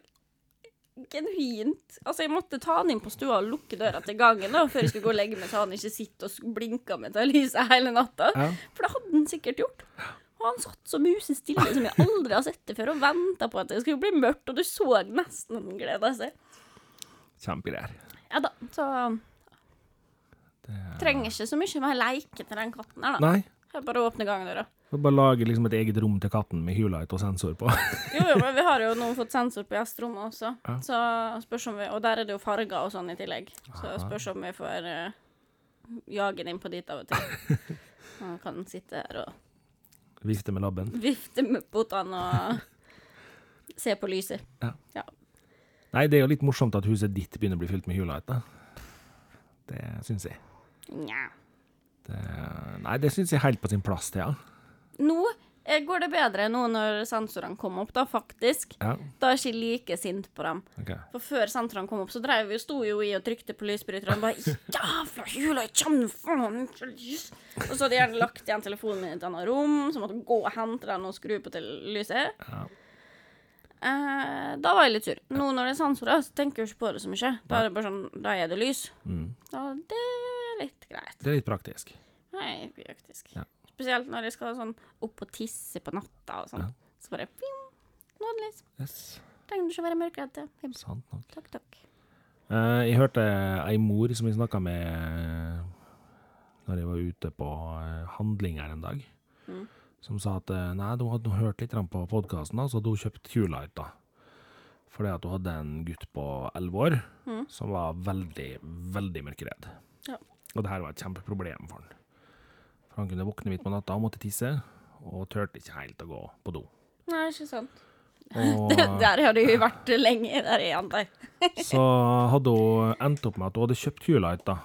genuint Altså, jeg måtte ta han inn på stua og lukke døra til gangen da, før jeg skulle gå og legge meg, så han ikke sitter og blinker med til lyset hele natta. Ja. For det hadde han sikkert gjort. Og han satt så musestille som jeg aldri har sett det før, og venta på at det skulle bli mørkt, og du så nesten han gleda seg. Kjempegreier. Ja da, så Trenger ikke så mye mer leike til den katten her, da. Nei. Jeg bare åpner gangdøra. Bare lage liksom et eget rom til katten med Hulight og sensor på. <laughs> Jo, jo, men vi har jo nå fått sensor på gjesterommet også, Ja. så spørs om vi Og der er det jo farger og sånn i tillegg, så spørs om vi får uh, jage den inn på dit av og til. <laughs> Han kan sitte her og Vifte med labben. vifte med potene og se på lyset. Ja. Nei, det er jo litt morsomt at huset ditt begynner å bli fylt med Hulight, da. Det syns jeg. Nja. Nei, det syns jeg er helt på sin plass, Thea. Nå eh, går det bedre nå når sensorene kom opp, da, faktisk. Ja, Da er jeg ikke like sint på dem. ok. For før sensorene kom opp, så drev vi sto jo i og trykte på lysbryterne. Bare 'Jævla jula, kjem faen ikke lys!» Og så hadde jeg gjerne lagt igjen telefonen min i et annet rom, så måtte jeg gå og hente den og skru på til lyset. Ja. Eh, da var jeg litt sur. Nå når det er sensorer, så tenker jeg ikke på det så mye. Da er det bare sånn, da er det lys. Mm. Da det er litt greit. Det er litt praktisk. Nei, praktisk. Ja. Spesielt når jeg skal sånn opp og tisse på natta og sånn. Ja. Så bare ping, nå er det lys. Yes, Trenger du ikke å være mørkredd. til. sant nok. Takk, takk. Uh, jeg hørte ei mor som vi snakka med når jeg var ute på handlinger handling en dag, Mm. som sa at eh, nei, hun hadde hørt litt på podkasten, så hadde hun kjøpt Q-Light. da. Fordi at hun hadde en gutt på elleve år Mm. som var veldig, veldig mørkeredd. Ja. Og det her var et kjempeproblem for han. Han kunne våkne midt på natta og måtte tisse, og turte ikke helt å gå på do. Nei, ikke sant. Og <laughs> Der har du jo vært lenge. Der er han der. <laughs> så hadde hun endt opp med at hun hadde kjøpt Q-Light da,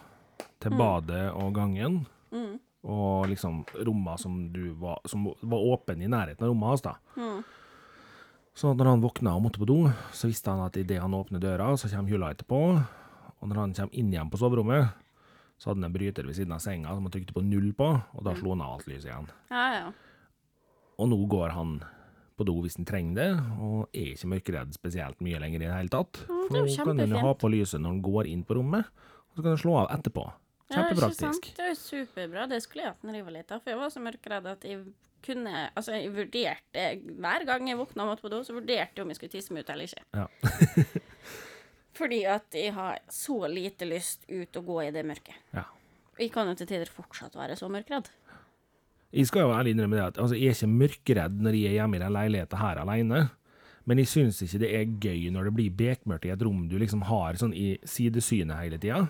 til badet og gangen, Mm. og liksom rommene som, var, som var åpne i nærheten av rommet hans. da. Mm. Så når han våkna og måtte på do, så visste han at idet han åpner døra, så kommer Q-Lightet på. Og når han kommer inn igjen på soverommet, så hadde han en bryter ved siden av senga som han trykte på null på, og da slo han av alt lyset igjen. Ja, ja. Og nå går han på do hvis han trenger det, og er ikke mørkeredd spesielt mye lenger i det hele tatt. Mm, det For er nå kan han jo ha på lyset når han går inn på rommet, og så kan han slå av etterpå. Ja, ikke. Det er jo superbra. Det skulle jeg hatt når jeg var liten. For jeg var så mørkredd at jeg kunne Altså, jeg vurderte Hver gang jeg våkna og måtte på do, så vurderte jeg om jeg skulle tisse meg ut eller ikke. Ja. <laughs> Fordi at jeg har så lite lyst ut å gå i det mørket. Ja. Og jeg kan jo til tider fortsatt være så mørkredd. Jeg skal jo ærlig innrømme det at altså, jeg er ikke mørkredd når jeg er hjemme i den leiligheten her alene. Men jeg syns ikke det er gøy når det blir bekmørkt i et rom du liksom har sånn i sidesynet hele tida.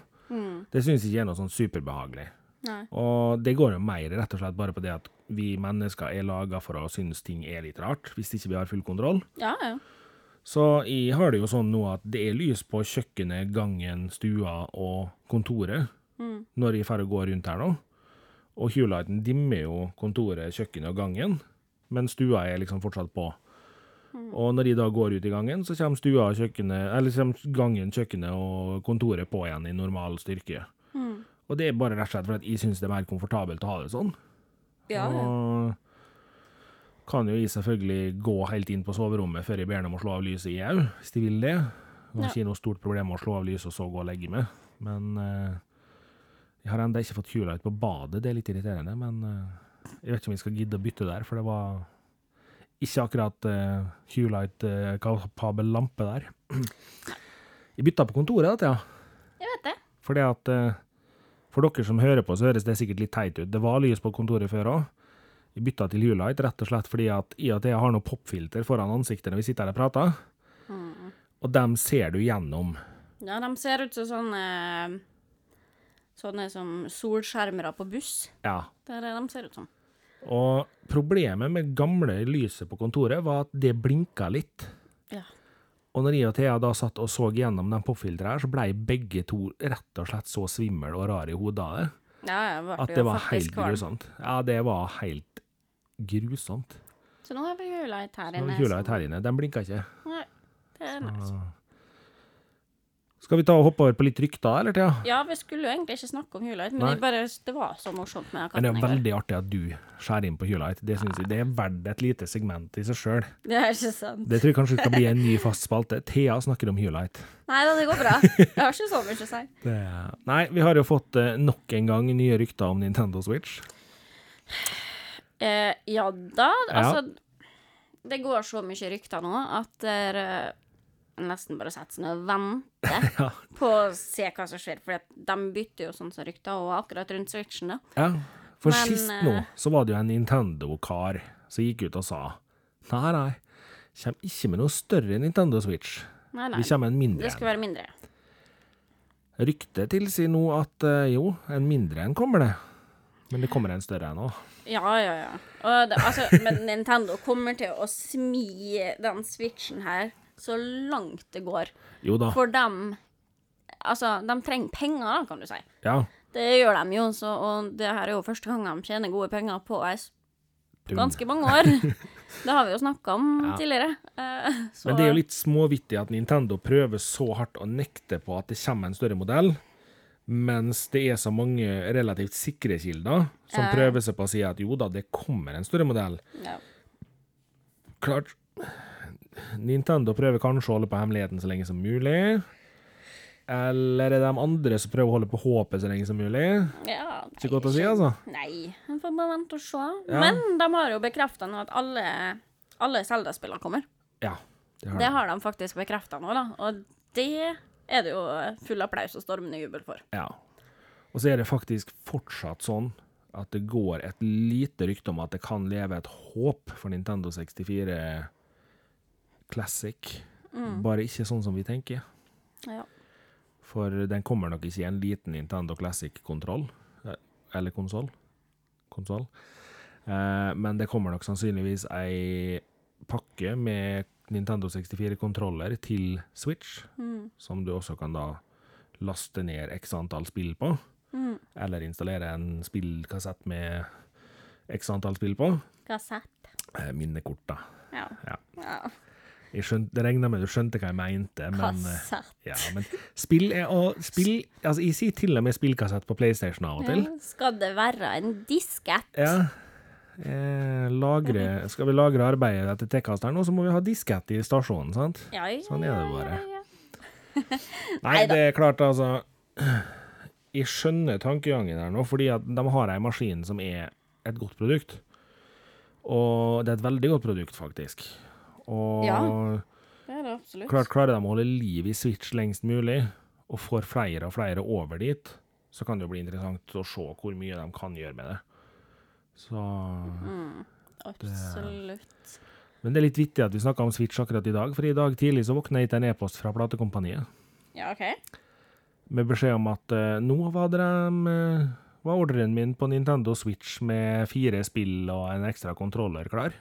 Det syns jeg ikke er noe sånn superbehagelig. Nei. Og det går jo mer rett og slett bare på det at vi mennesker er laga for å synes ting er litt rart, hvis ikke vi har full kontroll. Ja, ja. Så jeg har det jo sånn nå at det er lys på kjøkkenet, gangen, stua og kontoret når jeg drar og går rundt her nå. Og Huelighten dimmer jo kontoret, kjøkkenet og gangen, men stua er liksom fortsatt på. Og når de da går ut i gangen, så kommer stua kjøkkenet, eller kommer gangen, kjøkkenet og kontoret på igjen i normal styrke. Og det er bare rett og slett fordi jeg syns det er mer komfortabelt å ha det sånn. Ja, ja. Og kan jo jeg selvfølgelig gå helt inn på soverommet før jeg ber dem å slå av lyset, jeg òg, hvis de vil det. Det Ja. ikke noe stort problem å slå av lyset og så gå og legge meg. Men eh, jeg har ennå ikke fått Q-light på badet, det er litt irriterende. Men eh, jeg vet ikke om jeg skal gidde å bytte der, for det var ikke akkurat uh, Q-light-kapabel lampe der. <clears throat> Jeg bytta på kontoret, da, ja. Jeg vet det. Fordi at uh, For dere som hører på, så høres det sikkert litt teit ut. Det var lys på kontoret før òg. Vi bytta til Hulight rett og slett fordi at i at jeg har noe popfilter foran ansiktet når vi sitter her og prater, og dem ser du gjennom. Ja, de ser ut som sånne Sånne som solskjermere på buss. Ja. Det er det de ser ut som. Og problemet med gamle lyset på kontoret var at det blinka litt. Ja. Og når jeg og Thea da satt og så gjennom de popfiltrene her, så blei begge to rett og slett så svimmel og rar i hodet av det. Ja, det At det var helt grusomt. Ja, det var helt grusomt. Så nå har vi Hulight her inne. Hulight her inne, den blinker ikke. Nei, det er nice. Skal vi ta og hoppe over på litt rykter, eller, Thea? Ja, vi skulle jo egentlig ikke snakke om Hulight, men bare, det var så morsomt med Men det er veldig artig at du skjærer inn på Hulight. Det synes jeg det er verdt et lite segment i seg sjøl. Det er ikke sant. Det tror jeg kanskje skal bli en ny fast spalte. Thea snakker om Hulight. Nei da, det går bra. Jeg har ikke så mye å si. <laughs> Det... Nei, vi har jo fått eh, nok en gang nye rykter om Nintendo Switch. Eh, ja da, altså Det går så mye rykter nå at eh, nesten bare setter seg ned og venter <laughs> Ja. på å se hva som skjer. For de bytter jo sånn som rykter, og akkurat rundt Switchen, da. Ja, for Men, sist nå eh, så var det jo en Nintendo-kar som gikk ut og sa Nei, nei, kommer ikke med noe større Nintendo Switch. Nei, nei. Vi kommer med en mindre Det skal være mindre. Ryktet tilsier nå at eh, jo, en mindre en kommer det. Men det kommer en større en òg. Ja, ja, ja. Det, altså, men Nintendo kommer til å smi den Switchen her så langt det går. Jo da. For dem Altså, de trenger penger, kan du si. Ja. Det gjør de jo, så, og det her er jo første gang de tjener gode penger på ei ganske mange <laughs> år. Det har vi jo snakka om Ja. tidligere. Eh, så, Men det er jo litt småvittig at Nintendo prøver så hardt å nekte på at det kommer en større modell, mens det er så mange relativt sikre kilder som Ja. prøver seg på å si at jo da, det kommer en større modell. ja. Klart Nintendo prøver kanskje å holde på hemmeligheten så lenge som mulig. Eller er det de andre som prøver å holde på håpet så lenge som mulig? ja Ikke godt å si, altså. Nei, en får bare vente og se. Ja. Men de har jo bekrefta nå at alle, alle Zelda-spillene kommer. Ja, det har Det har de faktisk bekrefta nå, da. Og det er det jo full applaus og stormende jubel for. Ja. Og så er det faktisk fortsatt sånn at det går et lite rykte om at det kan leve et håp for Nintendo 64 Classic. Bare ikke sånn som vi tenker. Ja. For den kommer nok ikke i en liten Nintendo Classic-kontroll. eh, Eller konsoll. Konsoll. Eh, men det kommer nok sannsynligvis ei pakke med Nintendo 64-kontroller til Switch, Mm. som du også kan da laste ned x antall spill på. Mm. Eller installere en spillkassett med x antall spill på. Kassett. Eh, minnekort, da. Ja. Ja. ja. Jeg skjønte, det regner med du skjønte hva jeg mente, men eh, Kassett. Ja, men spill er å spill Altså, jeg sier til og med spillkassett på PlayStation av og til. Skal det være en diskett? Ja. Eh, lagre Skal vi lagre arbeidet etter tekasteren, nå, så må vi ha diskett i stasjonen, sant? Ja, ja, Sånn er det bare. ja. <laughs> Nei, det er klart, altså <clears throat> Jeg skjønner tankegangen her nå, fordi at de har ei maskin som er et godt produkt. Og det er et veldig godt produkt, faktisk. Og Ja. Det er det absolutt. Klart klarer de å holde liv i Switch lengst mulig, og får flere og flere over dit, så kan det jo bli interessant å se hvor mye de kan gjøre med det. Så Mm, absolutt. Men det er litt vittig at vi snakka om Switch akkurat i dag, for i dag tidlig så våkna jeg til en e-post fra platekompaniet Ja, OK. med beskjed om at uh, nå var, det, uh, var ordren min på Nintendo Switch med fire spill og en ekstra kontroller klar.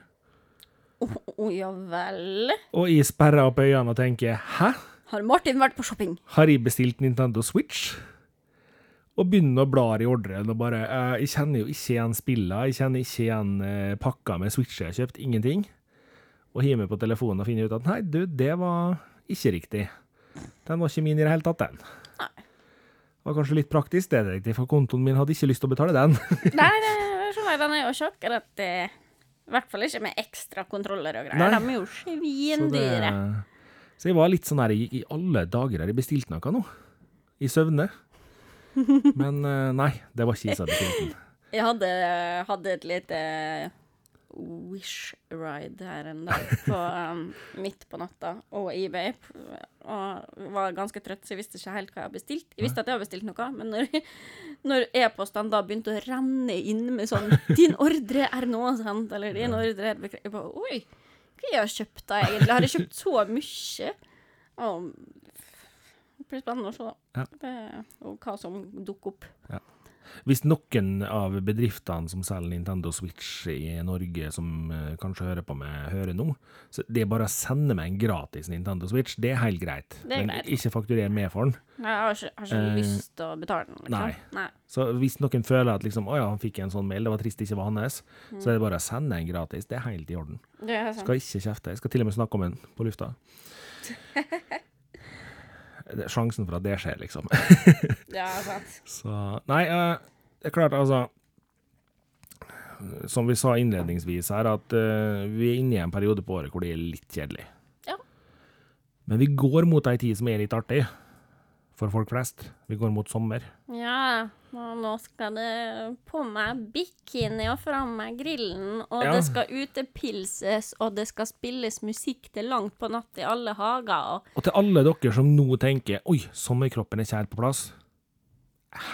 Å ja vel. Og jeg sperrer opp øynene og tenker 'hæ?' Har Martin vært på shopping? har jeg bestilt Nintendo Switch? Og begynner å bla i ordren og bare eh, Jeg kjenner jo ikke igjen spillene, jeg kjenner ikke igjen eh, pakka med Switch jeg har kjøpt, ingenting. Og hiver meg på telefonen og finner ut at nei, du, det var ikke riktig. Den var ikke min i det hele tatt, den. Nei. Det var kanskje litt praktisk, det, riktig, for kontoen min hadde ikke lyst til å betale den. <laughs> Nei, det. Den er jo ikke at det I hvert fall ikke med ekstra kontroller og greier. Nei. De er jo Så, svindyre. så jeg var litt sånn her i, i alle dager har jeg bestilt noe nå? I søvne. <laughs> Men eh, nei, det var kisa Jeg hadde. Jeg hadde, et lite Wish-ride her en dag på, um, midt på natta og eBay. Og var ganske trøtt, så jeg visste ikke helt hva jeg hadde bestilt. Jeg visste at jeg hadde bestilt noe, men når, <laughs> når e-postene da begynte å renne inn med sånn 'Din ordre er nå', sendt', Eller 'Din ordre er bekreftet'. Jeg bare Oi, hva jeg har kjøpt da, egentlig? Har jeg kjøpt så mye? Og det blir spennende å se, da. Ja. Det, og hva som dukker opp. Ja. Hvis noen av bedriftene som selger Nintendo Switch i Norge, som eh, kanskje hører på meg, hører nå, så det er bare å sende meg en gratis Nintendo Switch, det er helt greit. Det er Men greit. ikke fakturer med for den. Jeg har ikke, har ikke uh, lyst til å betale den. Liksom. nei. nei. Så hvis noen føler at liksom, å ja, han fikk en sånn mail, det var trist det ikke var hans, så er det bare å sende en gratis. Det er helt i orden. Det er sant. Skal ikke kjefte. Jeg skal til og med snakke om en på lufta. <laughs> Sjansen for at det skjer, liksom. <laughs> Ja, sant. Så Nei, eh, det er klart, altså Som vi sa innledningsvis her, at uh, vi er inne i en periode på året hvor det er litt kjedelig. Ja. Men vi går mot ei tid som er litt artig for folk flest. Vi går mot sommer. Ja, og nå skal det på meg bikini og fram med grillen, og Ja. det skal utepilses, og det skal spilles musikk til langt på natt i alle hager, og Og til alle dere som nå tenker Oi, sommerkroppen er ikke på plass.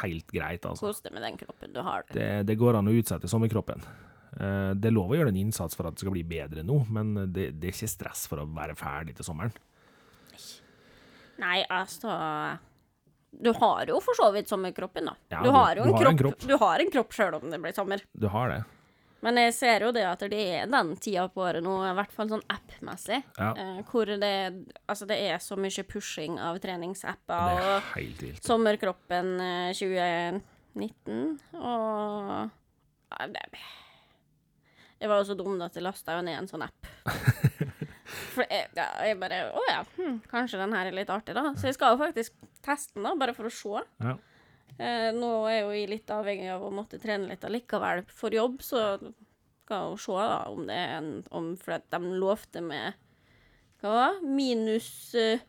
Helt greit, altså. kos deg med den kroppen du har. Det, det går an å utsette sommerkroppen. Eh, Det er lov å gjøre en innsats for at det skal bli bedre nå, men det, det er ikke stress for å være ferdig til sommeren. Nei, altså Du har jo for så vidt sommerkroppen, da. Ja, du du- har jo du en, har kropp, en kropp. Du har en kropp sjøl om det blir sommer. Du har det. Men jeg ser jo det at det er den tida på året nå, i hvert fall sånn app-messig, Ja. eh, hvor det, altså det er så mye pushing av treningsapper er og. Sommerkroppen eh, 2019, og ja, det- Jeg var jo så dum at jeg lasta ned en sånn app. <laughs> For jeg, ja, jeg bare Å ja, hm, kanskje den her er litt artig, da. Så jeg skal jo faktisk teste den, da, bare for å se. Ja. Eh, nå er jo jeg litt avhengig av å måtte trene litt allikevel for jobb, så skal jo se da om det er en om, For de lovte med Hva var? Minus uh,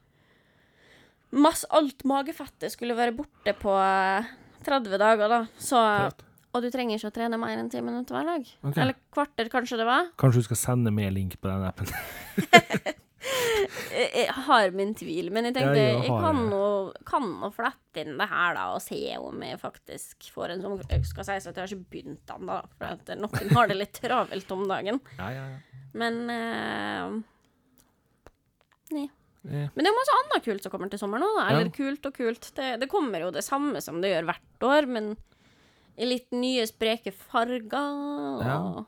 masse, Alt magefettet skulle være borte på uh, 30 dager, da. Så Tøft. Og du trenger ikke å trene mer enn ti minutter hver dag. Okay. Eller kvarter, kanskje det var. Kanskje du skal sende med link på den appen. <laughs> Jeg, har min tvil, men jeg tenkte jeg jeg kan nå kan nå flette inn det her, da, og se om jeg faktisk får en sånn Jeg skal si at jeg har ikke begynt ennå, for at noen har det litt travelt om dagen. <laughs> Ja, ja, ja. Men uh, Nei. Yeah. Men det er jo masse annet kult som kommer til sommeren òg. Eller kult og kult. Det, det kommer jo det samme som det gjør hvert år, men i litt nye, spreke farger. Ja.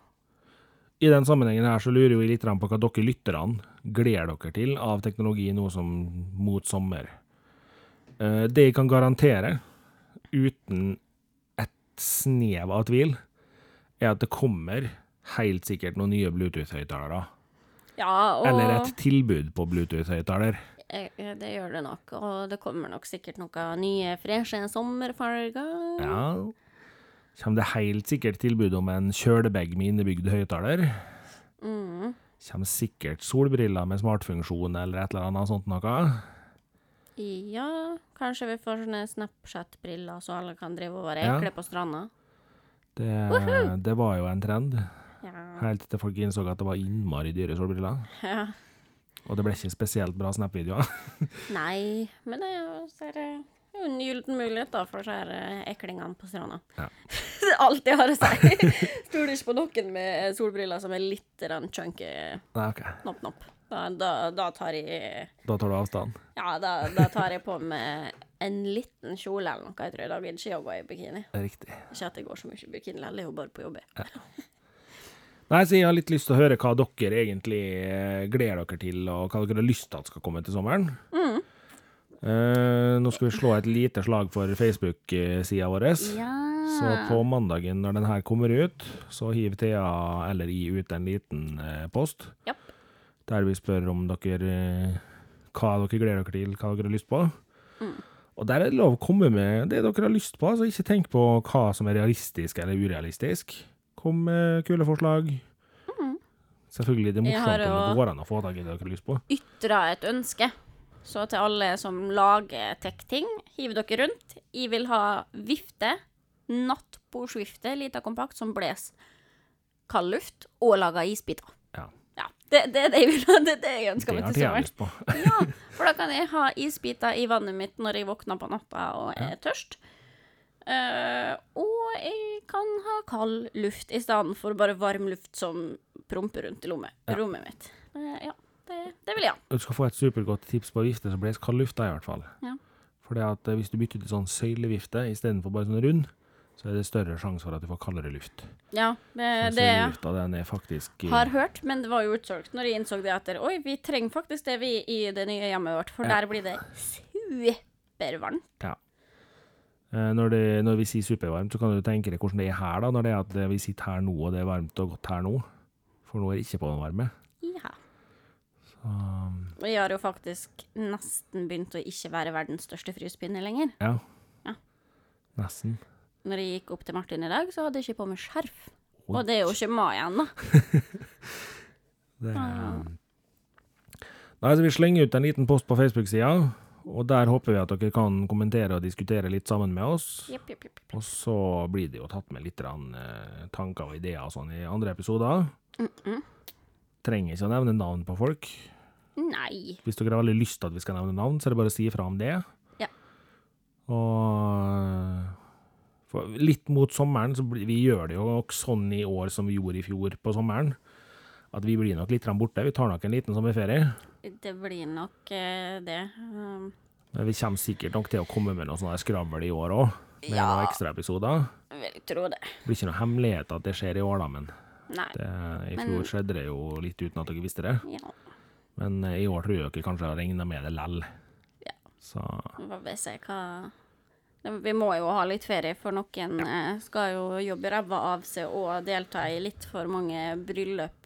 I den sammenhengen her så lurer vi litt på hva dere lytterne gleder dere til av teknologi nå som mot sommer. Eh, Det jeg kan garantere, uten et snev av tvil, er at det kommer helt sikkert noen nye Bluetooth-høyttalere. Ja, og Eller et tilbud på Bluetooth-høyttaler. Det gjør det nok, og det kommer nok sikkert noen nye, freshe sommerfarger. Ja. Kommer det helt sikkert tilbud om en kjølebag med innebygd høyttaler. Mm. Kommer sikkert solbriller med smartfunksjon eller et eller annet sånt noe. Ja, kanskje vi får sånne Snapchat-briller, så alle kan drive og være Ja. på stranda. Det, det var jo en trend, Ja. helt til folk innså at det var innmari dyre solbriller. ja. Og det ble ikke spesielt bra Snap-videoer. <laughs> Nei, men det er jo, det jo en gyllen mulighet da, for disse eklingene på stranda. Ja. <laughs> det alt jeg har å si. <laughs> Stoler ikke på noen med solbriller som er litt chunky Nei, okay. nopp-nopp. Da, da, da tar jeg Da tar du avstand. Ja, da, da tar jeg på meg en liten kjole eller noe. Jeg tror Da gidder ikke jeg å gå i bikini. Riktig. Ikke at jeg går så mye i bikini, jeg er jo bare på jobb. Nei, så jeg har litt lyst til å høre hva dere egentlig eh, gleder dere til, og hva dere har lyst til at skal komme til sommeren. Eh, nå skal vi slå et lite slag for Facebook-sida vår. Ja. Så på mandagen når den her kommer ut, så hiver Thea eller I ut en liten eh, post. Yep. Der vi spør om dere eh, hva dere gleder dere til, hva dere har lyst på. Mm. Og der er det lov å komme med det dere har lyst på. Altså ikke tenk på hva som er realistisk eller urealistisk. Kom med kule forslag. Selvfølgelig, det er Mm. Morsomt om det går an å få tak i det dere har lyst på. Ytra et ønske. Så til alle som lager tech-ting, hiv dere rundt. Jeg vil ha vifte, nattbordsvifte, lita kompakt, som bles kald luft, og lager isbiter. Ja, Ja, det, det det. Det det jeg ønsker meg til sommeren. <laughs> Ja, for da kan jeg ha isbiter i vannet mitt når jeg våkner på natta og er tørst. Uh, og jeg kan ha kald luft i stedet for bare varm luft som promper rundt i lomme, Ja. rommet mitt. Uh, ja, det, det vil jeg ha. Du skal få et supergodt tips på vifte som blir kald lufta, i hvert fall. Ja. Fordi at eh, hvis du bytter til sånn søylevifte istedenfor bare sånn rund, så er det større sjanse for at du får kaldere luft. Ja, det, det lufta, den er faktisk eh, har hørt, men det var jo utsolgt når jeg innså det etter Oi, vi trenger faktisk det vi i det nye hjemmet vårt, for Ja. der blir det supervarmt. Ja. når, det, når vi sier supervarmt, så kan du tenke deg hvordan det er her, da, når det er at vi sitter her nå, og det er varmt og godt her nå. For nå er det ikke på den varme. Ja. Um, jeg har jo faktisk nesten begynt å ikke være verdens største fryspinne lenger. ja. Ja. Nesten. Når jeg gikk opp til Martin i dag, så hadde jeg ikke på meg skjerf. What? Og det er jo ikke mai ennå. <laughs> Det. Nei, så Vi slenger ut en liten post på Facebook-sida, og der håper vi at dere kan kommentere og diskutere litt sammen med oss. Yep, yep, yep. Og så blir det jo tatt med litt eh, tanker og ideer og sånn i andre episoder. Trenger ikke å nevne navn på folk. Nei. Hvis dere har veldig lyst til at vi skal nevne navn, så er det bare å si ifra om det. Ja. Og litt mot sommeren, så blir, vi gjør det jo nok sånn i år som vi gjorde i fjor på sommeren. At vi blir nok litt borte. Vi tar nok en liten sommerferie. Det blir nok eh, det. Um, Men vi kommer sikkert nok til å komme med noe sånn skravl i år òg. Med Ja. noen ekstraepisoder. vil tro det. Det blir ikke noe hemmelighet at det skjer i år, da, men det, i Men- fjor skjedde det jo litt uten at dere visste det. Ja. Men eh, i år tror jeg ikke kanskje har regner med det lell. Ja. Så jeg hva Vi må jo ha litt ferie, for noen ja. skal jo jobbe ræva av seg og delta i litt for mange bryllup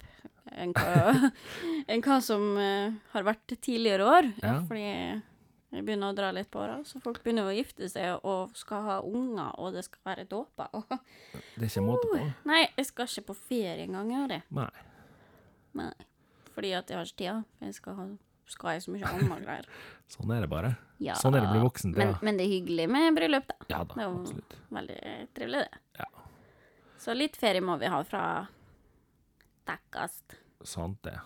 enn hva, <laughs> enn hva som eh, har vært tidligere år. Ja. Fordi jeg begynner å dra litt på åra, så folk begynner å gifte seg og skal ha unger, og det skal være dåper. det er ikke måte på. Nei, jeg skal ikke på ferie engang, jeg. Nei. Nei. Fordi at jeg har ikke tida. Jeg skal, ha, skal jeg så mye annet greier. <laughs> Sånn er det bare. Ja, Sånn er det å bli voksen men, men det er hyggelig med bryllup, da. Ja da, Det er jo absolutt. veldig trivelig, det. Ja. Så litt ferie må vi ha fra Takkast. Sant det.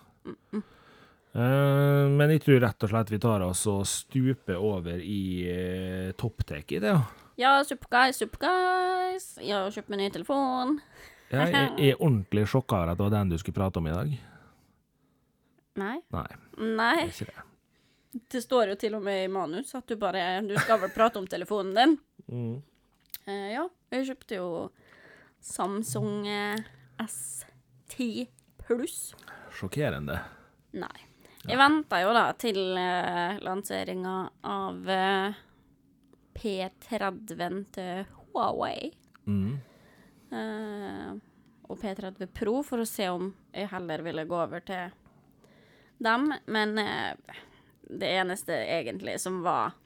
Eh, men jeg tror rett og slett vi tar oss og stuper over i uh, topptek i det, ja. Ja, superguys, superguys. Jeg har kjøpt meg ny telefon. Ja, Jeg jeg <laughs> er ordentlig sjokka over at det var den du skulle prate om i dag. Nei. Nei, Nei. det er ikke det. Det står jo til og med i manus at du bare Du skal vel prate om telefonen din. Mm. Eh, ja, jeg kjøpte jo Samsung eh, S10 pluss. Sjokkerende. Nei. Jeg venta jo da til uh, lanseringa av uh, P30 til Huawei. Mm. Uh, og P30 Pro for å se om jeg heller ville gå over til dem. Men eh, det eneste egentlig som var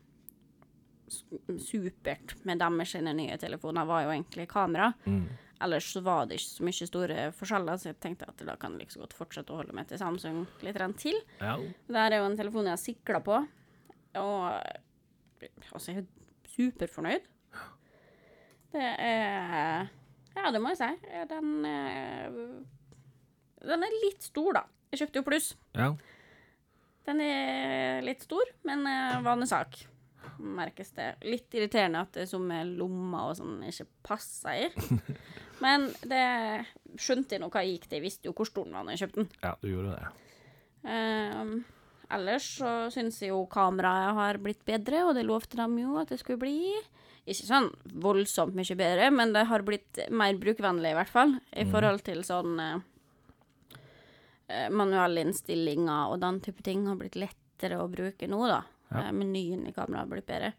supert med deres nye telefoner, var jo egentlig kamera. Mm. Ellers så var det ikke så mye store forskjeller, så jeg tenkte at da kan jeg like godt fortsette å holde meg til Samsung litt til. Ja. Det er jo en telefon jeg har sikla på, og altså, jeg er superfornøyd. Det er Ja, det må jeg si. Den, den er litt stor, da. Jeg kjøpte jo pluss. ja. Den er litt stor, men eh, vanlig sak. Merkes det. Litt irriterende at det er som med lommer og sånn ikke passer i. <laughs> Men det skjønte jeg nå hva jeg gikk til. Jeg visste jo hvor stor den var da jeg kjøpte den. Ja, du gjorde det. Ehm, ellers så syns jeg jo kameraet har blitt bedre, og det lovte de jo at det skulle bli. Ikke sånn voldsomt mye bedre, men det har blitt mer brukvennlig, i hvert fall. I forhold til sånn eh, eh, manuelle innstillinger og den type ting har blitt lettere å bruke nå, da. Ja. Eh, menyen i kameraet har blitt bedre.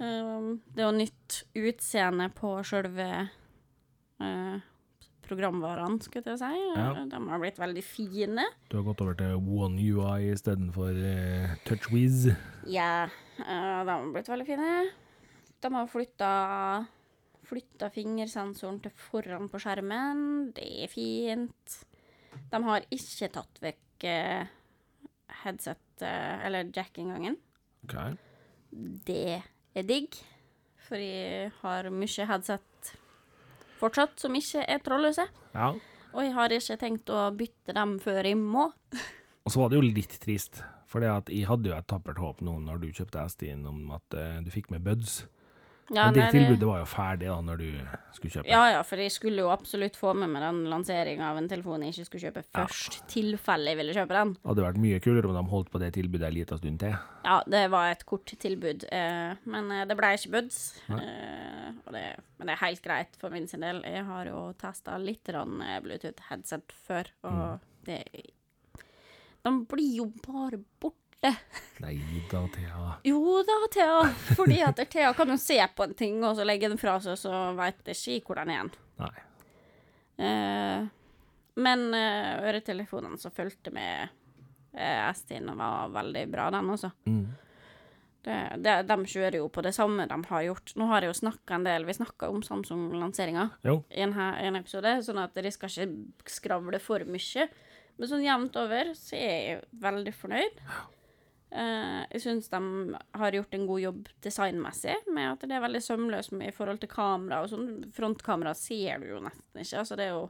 Ehm, det er jo nytt utseende på sjølve eh, programvarene, skulle jeg si. Ja. De har blitt veldig fine. Du har gått over til One UI istedenfor uh, TouchWiz. Ja, de har blitt veldig fine. De har flytta Flytta fingersensoren til foran på skjermen. Det er fint. De har ikke tatt vekk eh, headset, eh, eller jack-inngangen. Okay. Det er digg, for jeg har mye headset fortsatt som ikke er trådløse. Ja. Og jeg har ikke tenkt å bytte dem før jeg må. <laughs> Og så var det jo litt trist, for jeg hadde jo et tappert håp nå når du kjøpte SD-en om at eh, du fikk med buds. Ja, Men det nei, tilbudet var jo ferdig da når du skulle kjøpe. Ja, ja, for jeg skulle jo absolutt få med meg den lanseringa av en telefon jeg ikke skulle kjøpe først, tilfelle jeg ville kjøpe den. Det hadde vært mye kulere om de holdt på det tilbudet en liten stund til. Ja, det var et kort tilbud, eh, men eh, det ble ikke buds. Eh, det, men det er helt greit for min sin del. Jeg har jo testa litt eh, Bluetooth-headset før, og det De blir jo bare borte. Nei da, Thea. Jo da, Thea. Fordi at Thea kan jo se på en ting, og så legge den fra seg, så veit ikke hvor den er igjen. Nei. Eh, men eh, øretelefonene som fulgte med eh, S10, var veldig bra, den også. Mm. Det, det, de kjører jo på det samme de har gjort. Nå har jeg jo snakka en del Vi snakka om Samsung-lanseringa i en, en episode, sånn at de skal ikke skravle for mye. Men sånn jevnt over så er jeg veldig fornøyd. Eh, jeg syns de har gjort en god jobb designmessig, med at det er veldig sømløst i forhold til kamera og sånn. Frontkamera ser du jo nesten ikke. Altså, det er jo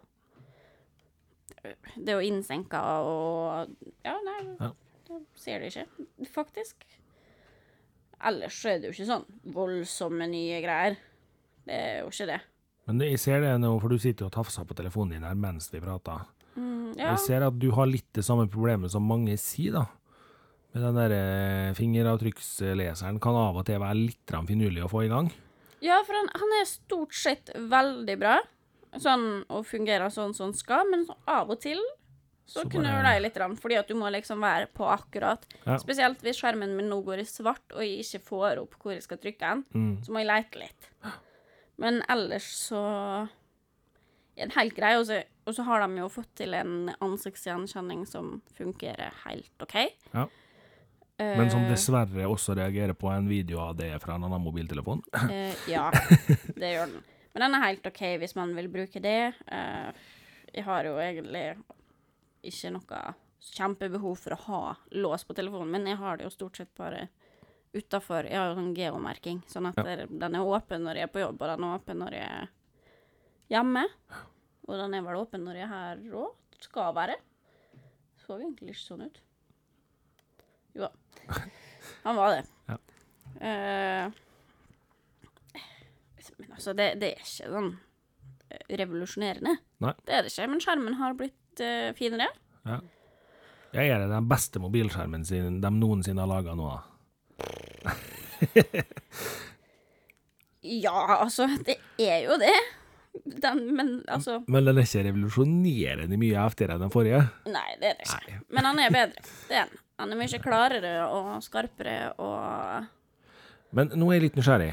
Det er jo innsenka og Ja, nei, Ja. det ser du ikke, faktisk. Ellers er det jo ikke sånn voldsomme nye greier. Det er jo ikke det. Men jeg ser det nå, for du sitter jo og tafser på telefonen din her mens vi prater. Mm, ja. Jeg ser at du har litt det samme problemet som mange sier, da. Med den der eh, fingeravtrykksleseren kan av og til være litt finurlig å få i gang. Ja, for han, han er stort sett veldig bra, sånn, og fungerer sånn som han skal, men av og til så, Så bare- det litt, fordi at du må liksom være på akkurat. Ja. Spesielt hvis skjermen min nå går i svart, og jeg ikke får opp hvor jeg skal trykke den, Mm. så må jeg lete litt. Men ellers så er den helt grei, og så, og så har de jo fått til en ansiktsgjenkjenning som fungerer helt OK. Ja. Men som Eh, dessverre også reagerer på en video av det fra en annen mobiltelefon. Eh, <laughs> ja, det gjør den. Men den er helt OK hvis man vil bruke det. Eh, jeg har jo egentlig ikke noe kjempebehov for å ha lås på telefonen min. Jeg har det jo stort sett bare utafor. Jeg har jo sånn geomerking, sånn at Ja. den er åpen når jeg er på jobb, og den er åpen når jeg er hjemme. Og den er vel åpen når jeg er her òg. Skal være. Så egentlig ikke sånn ut. Jo da. Han var det. Ja. Uh, men altså, det, det er ikke sånn eh, revolusjonerende. Nei. Det er det ikke. Men skjermen har blitt uh, finere. Ja. Jeg er den beste mobilskjermen sin de noensinne har laga nå. Ja, altså, det er jo det. Den, men altså Men den er ikke revolusjonerende mye heftigere enn den forrige. Nei, det er det ikke. Nei. Men han er bedre. Det er han. Han er mye klarere og skarpere og Men nå er jeg litt nysgjerrig.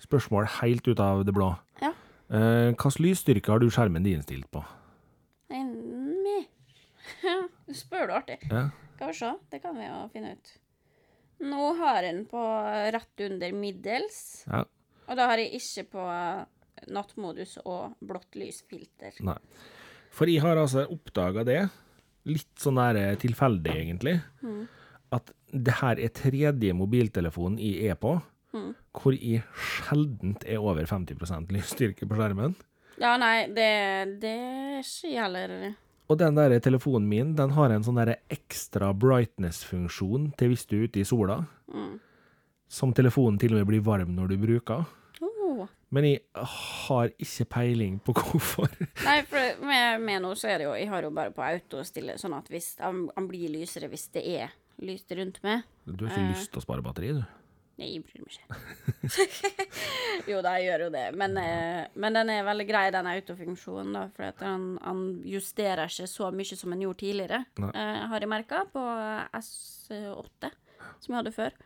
Spørsmål helt ut av det blå. Ja. Eh, Hvilken lysstyrke har du skjermen din stilt på? Nei. <laughs> Du spør du artig. Ja. Skal vi se, det kan vi jo finne ut. Nå har jeg den på rett under middels, ja. og da har jeg ikke på nattmodus og blått lysfilter. Nei. For jeg har altså oppdaga det, litt sånn der eh, tilfeldig egentlig, at det her er tredje mobiltelefonen jeg er på, hvor jeg sjeldent er over 50% lysstyrke på skjermen. Ja, nei, det, det er ikke jeg heller. Og den der telefonen min, den har en sånn der ekstra brightness-funksjon til hvis du er ute i sola, som telefonen til og med blir varm når du bruker. Men jeg har ikke peiling på hvorfor. Nei, for med, med nå så er det jo Jeg har jo bare på autostille, sånn at hvis han, han blir lysere hvis det er lyst rundt meg. Du har ikke lyst til å spare batteri, du? Nei, jeg bryr meg ikke. <laughs> jo da, jeg gjør jo det. Men, uh, men den er veldig grei, den autofunksjonen, da. For han, han justerer ikke så mye som han gjorde tidligere, eh, har jeg merka, på S8, som jeg hadde før.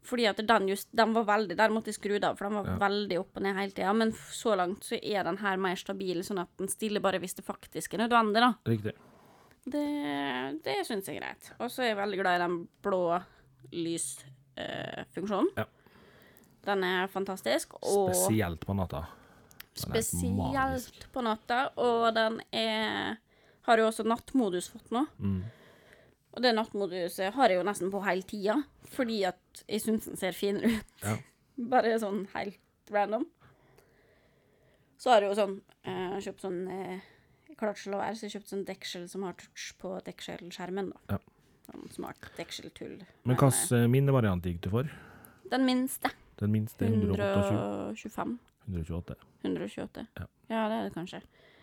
Eh, fordi at den, just, den var veldig Der måtte jeg skru det av, for den var Ja. veldig opp og ned hele tida. Men så langt så er den her mer stabil, sånn at den stiller bare hvis det faktisk er nødvendig, da. Riktig. Det, det syns jeg er greit. Og så er jeg veldig glad i den blå lysfunksjonen. Ja. Den er fantastisk. Og Spesielt på natta. Den spesielt på natta. Og den er Har jo også nattmodus fått nå. Mm. Og det nattmoduset har jeg jo nesten på hele tida, fordi at jeg syns den ser finere ut. Ja. <laughs> Bare sånn helt random. Så har jeg jo sånn eh, kjøpt sånn eh, Jeg og være, så jeg kjøpte sånn deksel som har touch på dekselskjermen. da. Ja. Sånn smart dekseltull. Men eh, hvilken minnevariant gikk du for? Den minste. Den minste er 128. 125. 128. 128. Ja. ja, det er det kanskje.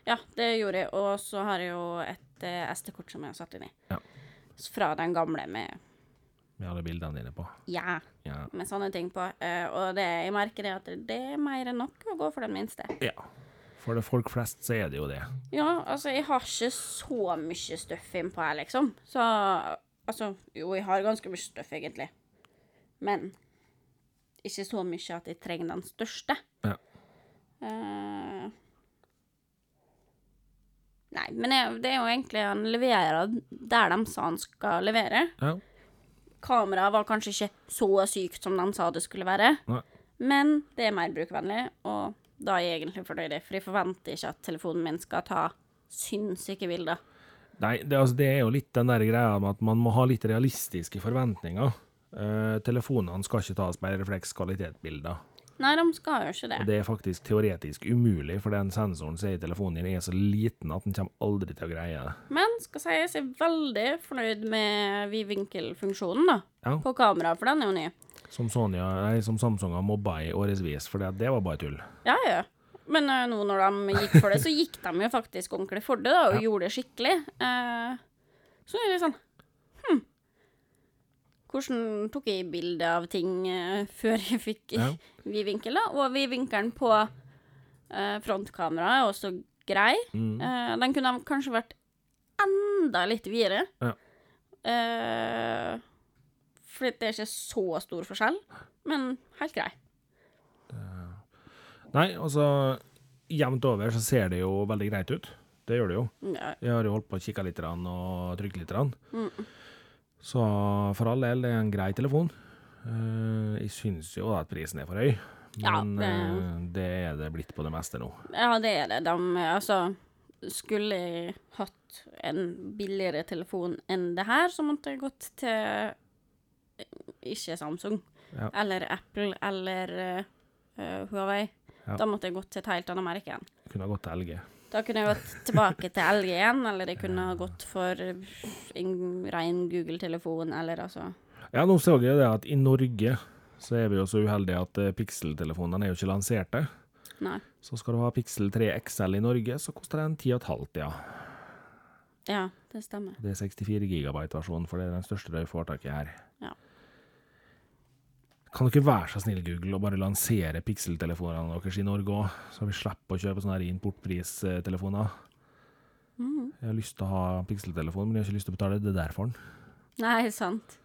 Ja, det gjorde jeg. Og så har jeg jo et eh, SD-kort som jeg har satt inn i. Ja. Fra den gamle med Med alle bildene dine på. ja, Ja. med sånne ting på. Eh, og det, jeg merker det at det er mer enn nok å gå for den minste. ja. For det folk flest så er det jo det. Ja, altså, jeg har ikke så mye støff innpå her, liksom. Så altså Jo, jeg har ganske mye støff, egentlig. Men ikke så mye at jeg trenger den største. Ja. Eh, nei, men det er jo egentlig Han leverer der de sa han skal levere. Ja. Kameraet var kanskje ikke så sykt som de sa det skulle være, Nei. men det er mer brukvennlig, og da er jeg egentlig fornøyd, for jeg forventer ikke at telefonen min skal ta sinnssyke bilder. Nei, det, altså, det er jo litt den der greia med at man må ha litt realistiske forventninger. Uh, telefonene skal ikke tas med reflekskvalitetsbilder. Nei, de skal jo ikke det. Og det er faktisk teoretisk umulig, for den sensoren som er i telefonen din, er så liten at den kommer aldri til å greie det. Men skal sies jeg er veldig fornøyd med vidvinkelfunksjonen da, Ja. på kamera, for den er jo ny. Som, Sonya, nei, som Samsung har mobba i årevis, for det, det var bare tull. Ja, ja. Men uh, nå når de gikk for det, så gikk de jo faktisk ordentlig for det, da, og gjorde det skikkelig. Uh, så er det litt sånn. Hvordan tok jeg bilde av ting eh, <laughs> før jeg fikk Ja. <laughs> vidvinkel, da? Og vidvinkelen på uh, frontkameraet er også grei. Mm. Uh, den kunne kanskje vært enda litt videre. Ja. Uh, fordi det er ikke så stor forskjell, men helt grei. Nei, altså Jevnt over så ser det jo veldig greit ut. Det gjør det jo. Ja, Jeg har jo holdt på å kikke litt og trykke litt. Mm. Så for all del, det er en grei telefon. Eh, jeg syns jo at prisen er for høy, Ja, men det- eh, det er det blitt på det meste nå. Ja, det er det. De, altså Skulle jeg hatt en billigere telefon enn det her, så måtte jeg gått til eh, ikke Samsung. Ja. Eller Apple eller eh, Huawei. Ja. Da måtte jeg gått til et helt annet merke igjen. Kunne gått til LG. Da kunne jeg gått tilbake til LG igjen, eller jeg kunne ha gått for en ren Google-telefon, eller altså Ja, nå så jeg det at i Norge så er vi jo så uheldige at eh, Pixel-telefonene er jo ikke lanserte. Nei. Så skal du ha Pixel 3 XL i Norge, så koster den 10,5, ja. Ja, det stemmer. Det er 64 gigabyte-versjonen, for det er den største du får tak i her. Ja. Kan dere være så snill, Google, og bare lansere Pixel-telefonene deres i Norge òg, så vi slipper å kjøpe sånne her importpristelefoner? Mm. Jeg har lyst til å ha Pixel-telefon, men jeg har ikke lyst til å betale det der for den. Nei, sant.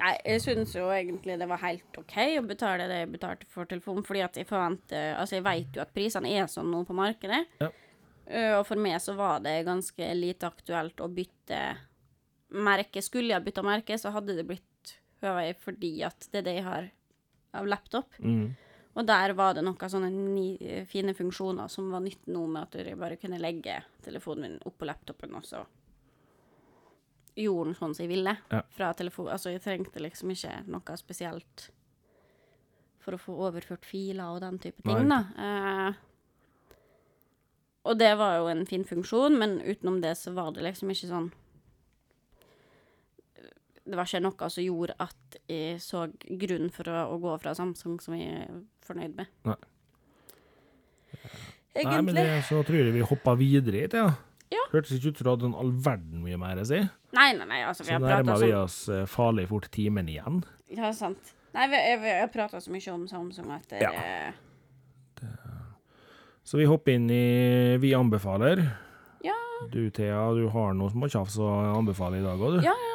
Nei, jeg syns jo egentlig det var helt OK å betale det jeg betalte for telefonen, fordi at jeg forventer Altså, jeg veit jo at prisene er sånn nå på markedet. Ja. Eh, Og for meg så var det ganske lite aktuelt å bytte merke. Skulle jeg bytta merke, så hadde det blitt Huawei fordi at det er det jeg har av laptop. Mm. Og der var det noen sånne ni, fine funksjoner som var nytt nå med at jeg bare kunne legge telefonen min oppå laptopen, og så gjorde den sånn som jeg ville. Ja. Fra telefon. Altså, jeg trengte liksom ikke noe spesielt for å få overført filer og den type ting, Nei. da. Eh, og det var jo en fin funksjon, men utenom det så var det liksom ikke sånn Det var ikke noe som gjorde at jeg så grunn for å, å gå fra Samsung som jeg er fornøyd med. Nei. Nei, men det, så tror jeg vi hopper videre hit, ja. Ja. Hørtes ikke ut som du hadde all verden mye mer å si. Nei, nei, nei, altså, vi Så har prata nærmer vi oss eh, farlig fort timen igjen. Ja, sant. Nei, vi, vi, har prata så mye om Samsung at det Ja. det Så vi hopper inn i Vi anbefaler. Ja. Du, Thea, du har noe småtjafs å anbefale i dag òg, du. Ja, ja,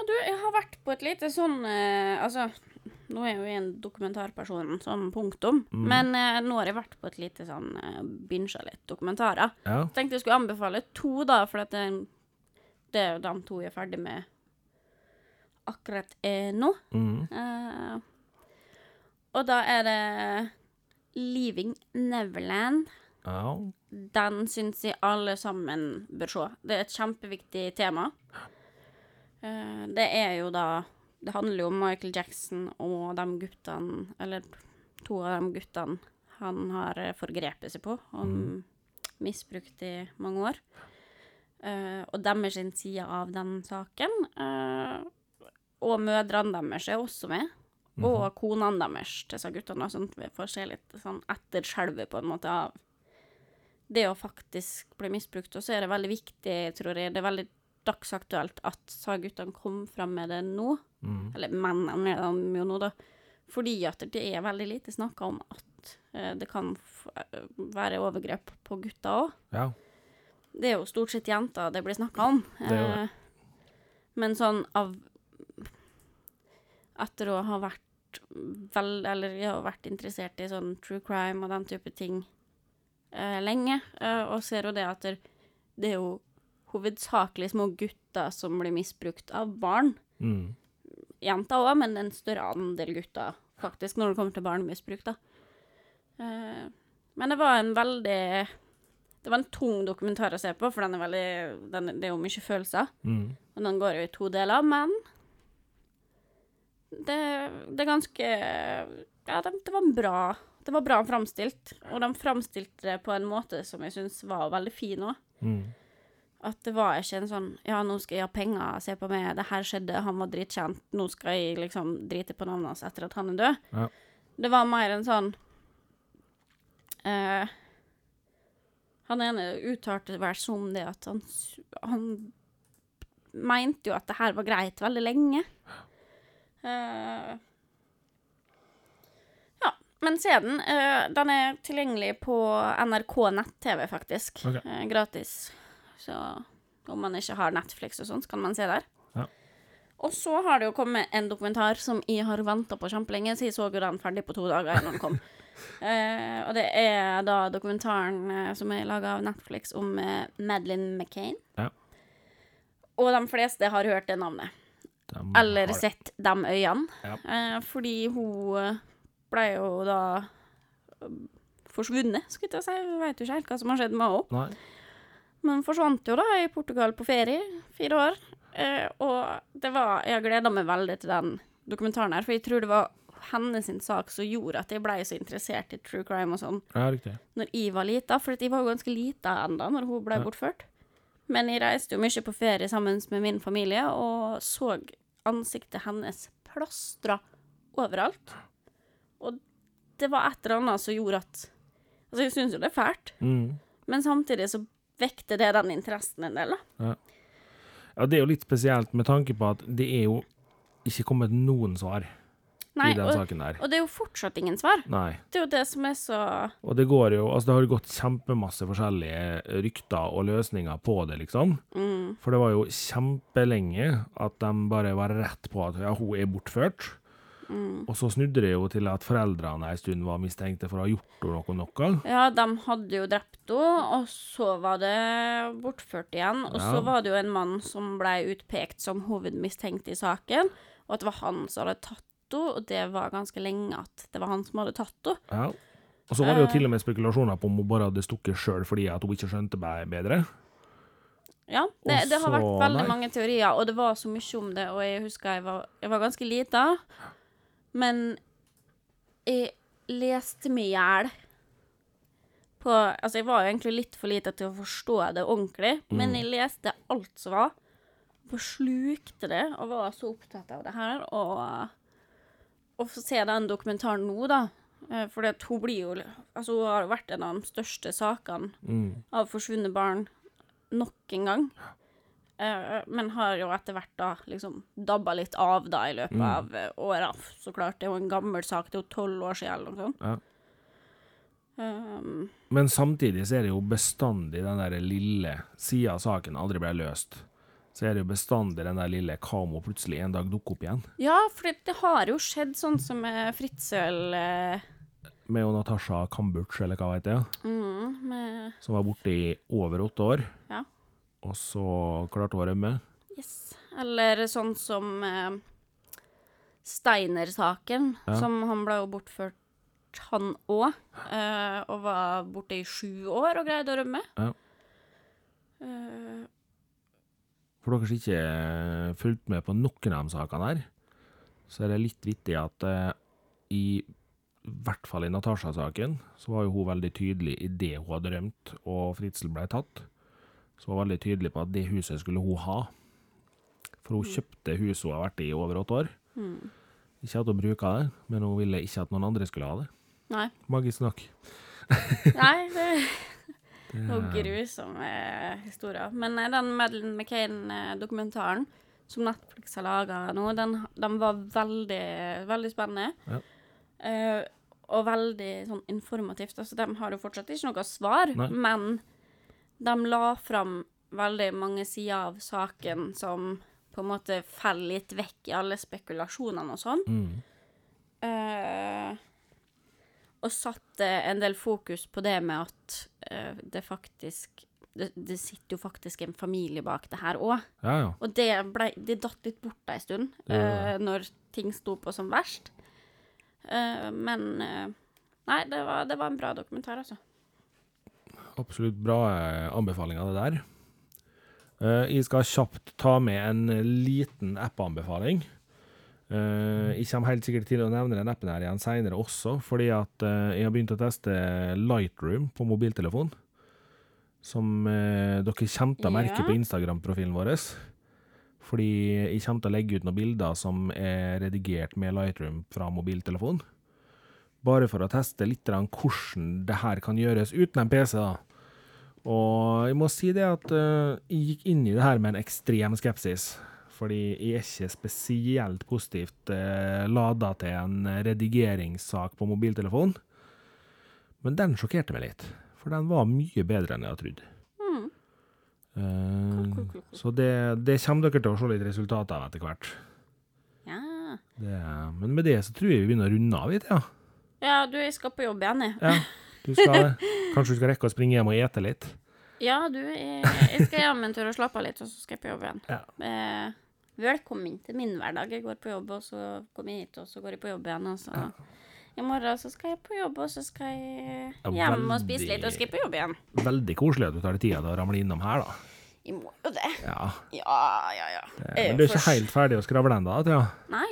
har vært på et lite sånn eh, Altså, nå er jeg jo en dokumentarperson, som punktum. Mm. Men eh, nå har jeg vært på et lite sånn uh, Binsja litt dokumentarer. Ja. Tenkte jeg skulle anbefale to, da, for det, det er jo de to jeg er ferdig med akkurat eh, nå. Mm. Eh, og da er det Leaving Neverland. ja. Den syns jeg alle sammen bør se. Det er et kjempeviktig tema. Eh, det er jo da Det handler jo om Michael Jackson og de guttene Eller to av de guttene han har eh, forgrepet seg på og misbrukt i mange år. Uh, og deres side av den saken. Uh, og mødrene deres er også med. og konene deres disse guttene, sånn at vi får se litt sånn etterskjelvet på en måte av det å faktisk bli misbrukt. Og så er det veldig viktig, tror jeg, det er veldig dagsaktuelt at disse guttene kom fram med det nå. Mm. Eller mennene er de jo nå, da. Fordi at det er veldig lite snakka om at eh, det kan eh, være overgrep på gutter òg. Ja. Det er jo stort sett jenter det blir snakka om. Det det. Eh, men sånn av Etter å ha vært vel Eller jeg har vært interessert i sånn true crime og den type ting eh, lenge, eh, og ser jo det at det, det er jo hovedsakelig små gutter som blir misbrukt av barn. Mm. Jenter òg, men en større andel gutter, faktisk, når det kommer til barnemisbruk, da. Uh, men det var en veldig Det var en tung dokumentar å se på, for den er veldig, den, det er jo mye følelser. Mm. Og den går jo i to deler, men det, det er ganske Ja, det, det var bra. Det var bra framstilt, og de framstilte det på en måte som jeg syns var veldig fin òg. Mm. At det var ikke en sånn Ja, nå skal jeg ha penger, se på meg, det her skjedde, han var dritkjent, nå skal jeg liksom drite på navnet hans etter at han er død. Ja. Det var mer en sånn uh, Han ene uttalte vel som det at han, han mente jo at det her var greit veldig lenge. Uh, ja, men se den. Uh, den er tilgjengelig på NRK nett-TV, faktisk. Okay. Gratis. Så om man ikke har Netflix og sånn, så kan man se der. Ja. Og så har det jo kommet en dokumentar som jeg har venta på kjempelenge, så jeg så jo den ferdig på to dager da den kom. <laughs> Eh, og det er da dokumentaren eh, som er laga av Netflix om eh, Madeleine McCain. Ja. Og de fleste har hørt det navnet. De Eller har- sett de øynene. Ja. Eh, fordi hun ble jo da eh, forsvunnet, skulle jeg si. Hun vet jo ikke helt hva som har skjedd med henne. Men forsvant jo da i Portugal på ferie, fire år. Eh, og det var Jeg gleda meg veldig til den dokumentaren her, for jeg tror det var hennes sak som gjorde at jeg ble så interessert i true crime og sånn Ja, riktig. når jeg var lita, for jeg var jo ganske lita enda når hun ble Ja. bortført. Men jeg reiste jo mye på ferie sammen med min familie og så ansiktet hennes plastra overalt. Og det var et eller annet som gjorde at Altså, jeg syns jo det er fælt, Mm. men samtidig så vekte det den interessen en del, da. Ja, det er jo litt spesielt med tanke på at det er jo ikke kommet noen svar Nei, i den og, saken der. og det er jo fortsatt ingen svar. Nei. Det er jo det som er så Og det går jo Altså, det har gått kjempemasse forskjellige rykter og løsninger på det, liksom. mm, For det var jo kjempelenge at de bare var rett på at ja, hun er bortført. Mm. Og så snudde det jo til at foreldrene en stund var mistenkte for å ha gjort henne noe. Ja, de hadde jo drept henne, og så var det bortført igjen. Og Ja. så var det jo en mann som ble utpekt som hovedmistenkt i saken, og at det var han som hadde tatt henne, og det var ganske lenge at det var han som hadde tatt henne. Ja. Og så var det jo Eh. til og med spekulasjoner på om hun bare hadde stukket sjøl fordi at hun ikke skjønte meg bedre. Ja, det, det har vært veldig nei. mange teorier, og det var så mye om det, og jeg husker jeg var, jeg var ganske lita, men jeg leste meg i hjel på Altså, jeg var jo egentlig litt for lite til å forstå det ordentlig, men jeg leste alt som var, forslukte det, og var så opptatt av det her, og å få se den dokumentaren nå, da, For at hun blir jo Altså, hun har vært en av de største sakene Mm. av forsvunne barn nok en gang. Eh, men har jo etter hvert da liksom dabba litt av da i løpet Mm. av uh, åra. Så klart, det er jo en gammel sak, det er jo tolv år siden eller noe sånt. Ja. Um, Men samtidig så er det jo bestandig den der lille Siden saken aldri ble løst, så er det jo bestandig den der lille hva om hun plutselig en dag dukker opp igjen? ja, for det, det har jo skjedd sånn som med Fritzel eh, Med jo Natasha Kambuch, eller hva vet jeg, mm, med, som var borte i over åtte år. Ja. Og så klarte hun å rømme. Yes. Eller sånn som eh, Steiner-saken, Ja. som han ble jo bortført, han òg. Eh, og var borte i sju år og greide å rømme. Ja. Eh, For dere som ikke har fulgt med på noen av de sakene her, så er det litt vittig at eh, i hvert fall i Natasja-saken, så var jo hun veldig tydelig i det hun hadde rømt, og Fritzel ble tatt. Så var veldig tydelig på at det huset skulle hun ha. For hun kjøpte huset hun har vært i i over åtte år. mm. Ikke at hun bruker det, men hun ville ikke at noen andre skulle ha det. Nei. Magisk nok. <laughs> Nei, det <laughs> Det, er noen grusomme historier. Men eh, den Madeleine McCain-dokumentaren som Netflix har laga nå, den, den var veldig, veldig spennende. Ja. Uh, og veldig sånn informativt. Altså, de har jo fortsatt ikke noe svar, Nei. men de la fram veldig mange sider av saken som på en måte faller litt vekk i alle spekulasjonene og sånn. mm, Uh, og satte en del fokus på det med at uh, det faktisk det, det sitter jo faktisk en familie bak det her òg. ja, ja. Og det, ble, det datt litt bort ei stund, ja. gjorde eh, når ting sto på som verst. Uh, men Nei, det var, det var en bra dokumentar, altså. Absolutt bra anbefaling anbefalinger, det der. Eh, jeg skal kjapt ta med en liten app-anbefaling. Eh, jeg kommer helt sikkert til å nevne den appen her igjen seinere også, fordi at eh, jeg har begynt å teste Lightroom på mobiltelefon. Som eh, dere kommer til å merke på Instagram-profilen vår. Fordi jeg kommer til å legge ut noen bilder som er redigert med Lightroom fra mobiltelefon. Bare for å teste litt hvordan det her kan gjøres uten en PC. da. Og jeg må si det at eh, jeg gikk inn i det her med en ekstrem skepsis. Fordi jeg er ikke spesielt positivt uh, lada til en redigeringssak på mobiltelefon. Men den sjokkerte meg litt, for den var mye bedre enn jeg hadde trodd. Mm. Eh, cool. så det, det kommer dere til å se litt resultater av etter hvert. Ja. Det, men med det så tror jeg vi begynner å runde av litt, ja. ja, du, jeg skal på jobb igjen, jeg. ja. <laughs> Du skal, kanskje du skal rekke å springe hjem og ete litt? Ja, du, jeg, jeg skal hjem en tur og slappe av litt, og så skal jeg på jobb igjen. Ja. Eh, velkommen til min hverdag. Jeg går på jobb, og så kommer jeg hit, og så går jeg på jobb igjen, og så I morgen så skal jeg på jobb, og så skal jeg Ja, veldig, og spise litt, og så skal jeg på jobb igjen. Veldig koselig at du tar deg tida til å ramle innom her, da. Jeg må jo det. Ja, Ja, ja, ja. det, men du er ikke helt ferdig å skravle ennå, Thea. Nei.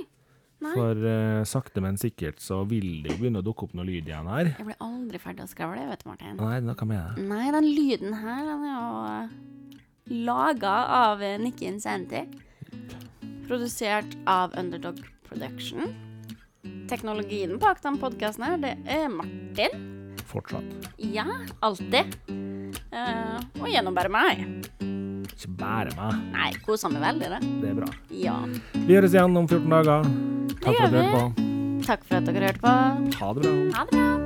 Nei. For uh, sakte, men sikkert så vil det jo begynne å dukke opp noe lyd igjen her. Jeg blir aldri ferdig å skravle, vet du, Martin. Nei, noe med det. Nei, den lyden her, den er jo laga av eh, Nikki Incenti. Produsert av Underdog Production. Teknologien bak den podkasten her, det er Martin. Fortsatt. Ja, alltid. Uh, og gjennom bare meg. Ikke bare meg. Nei, koser meg veldig, det. Det er bra. Ja. Vi høres igjen om 14 dager. Takk for at du hørte på. Takk for at dere hørte på. Ha det bra. Ha det bra.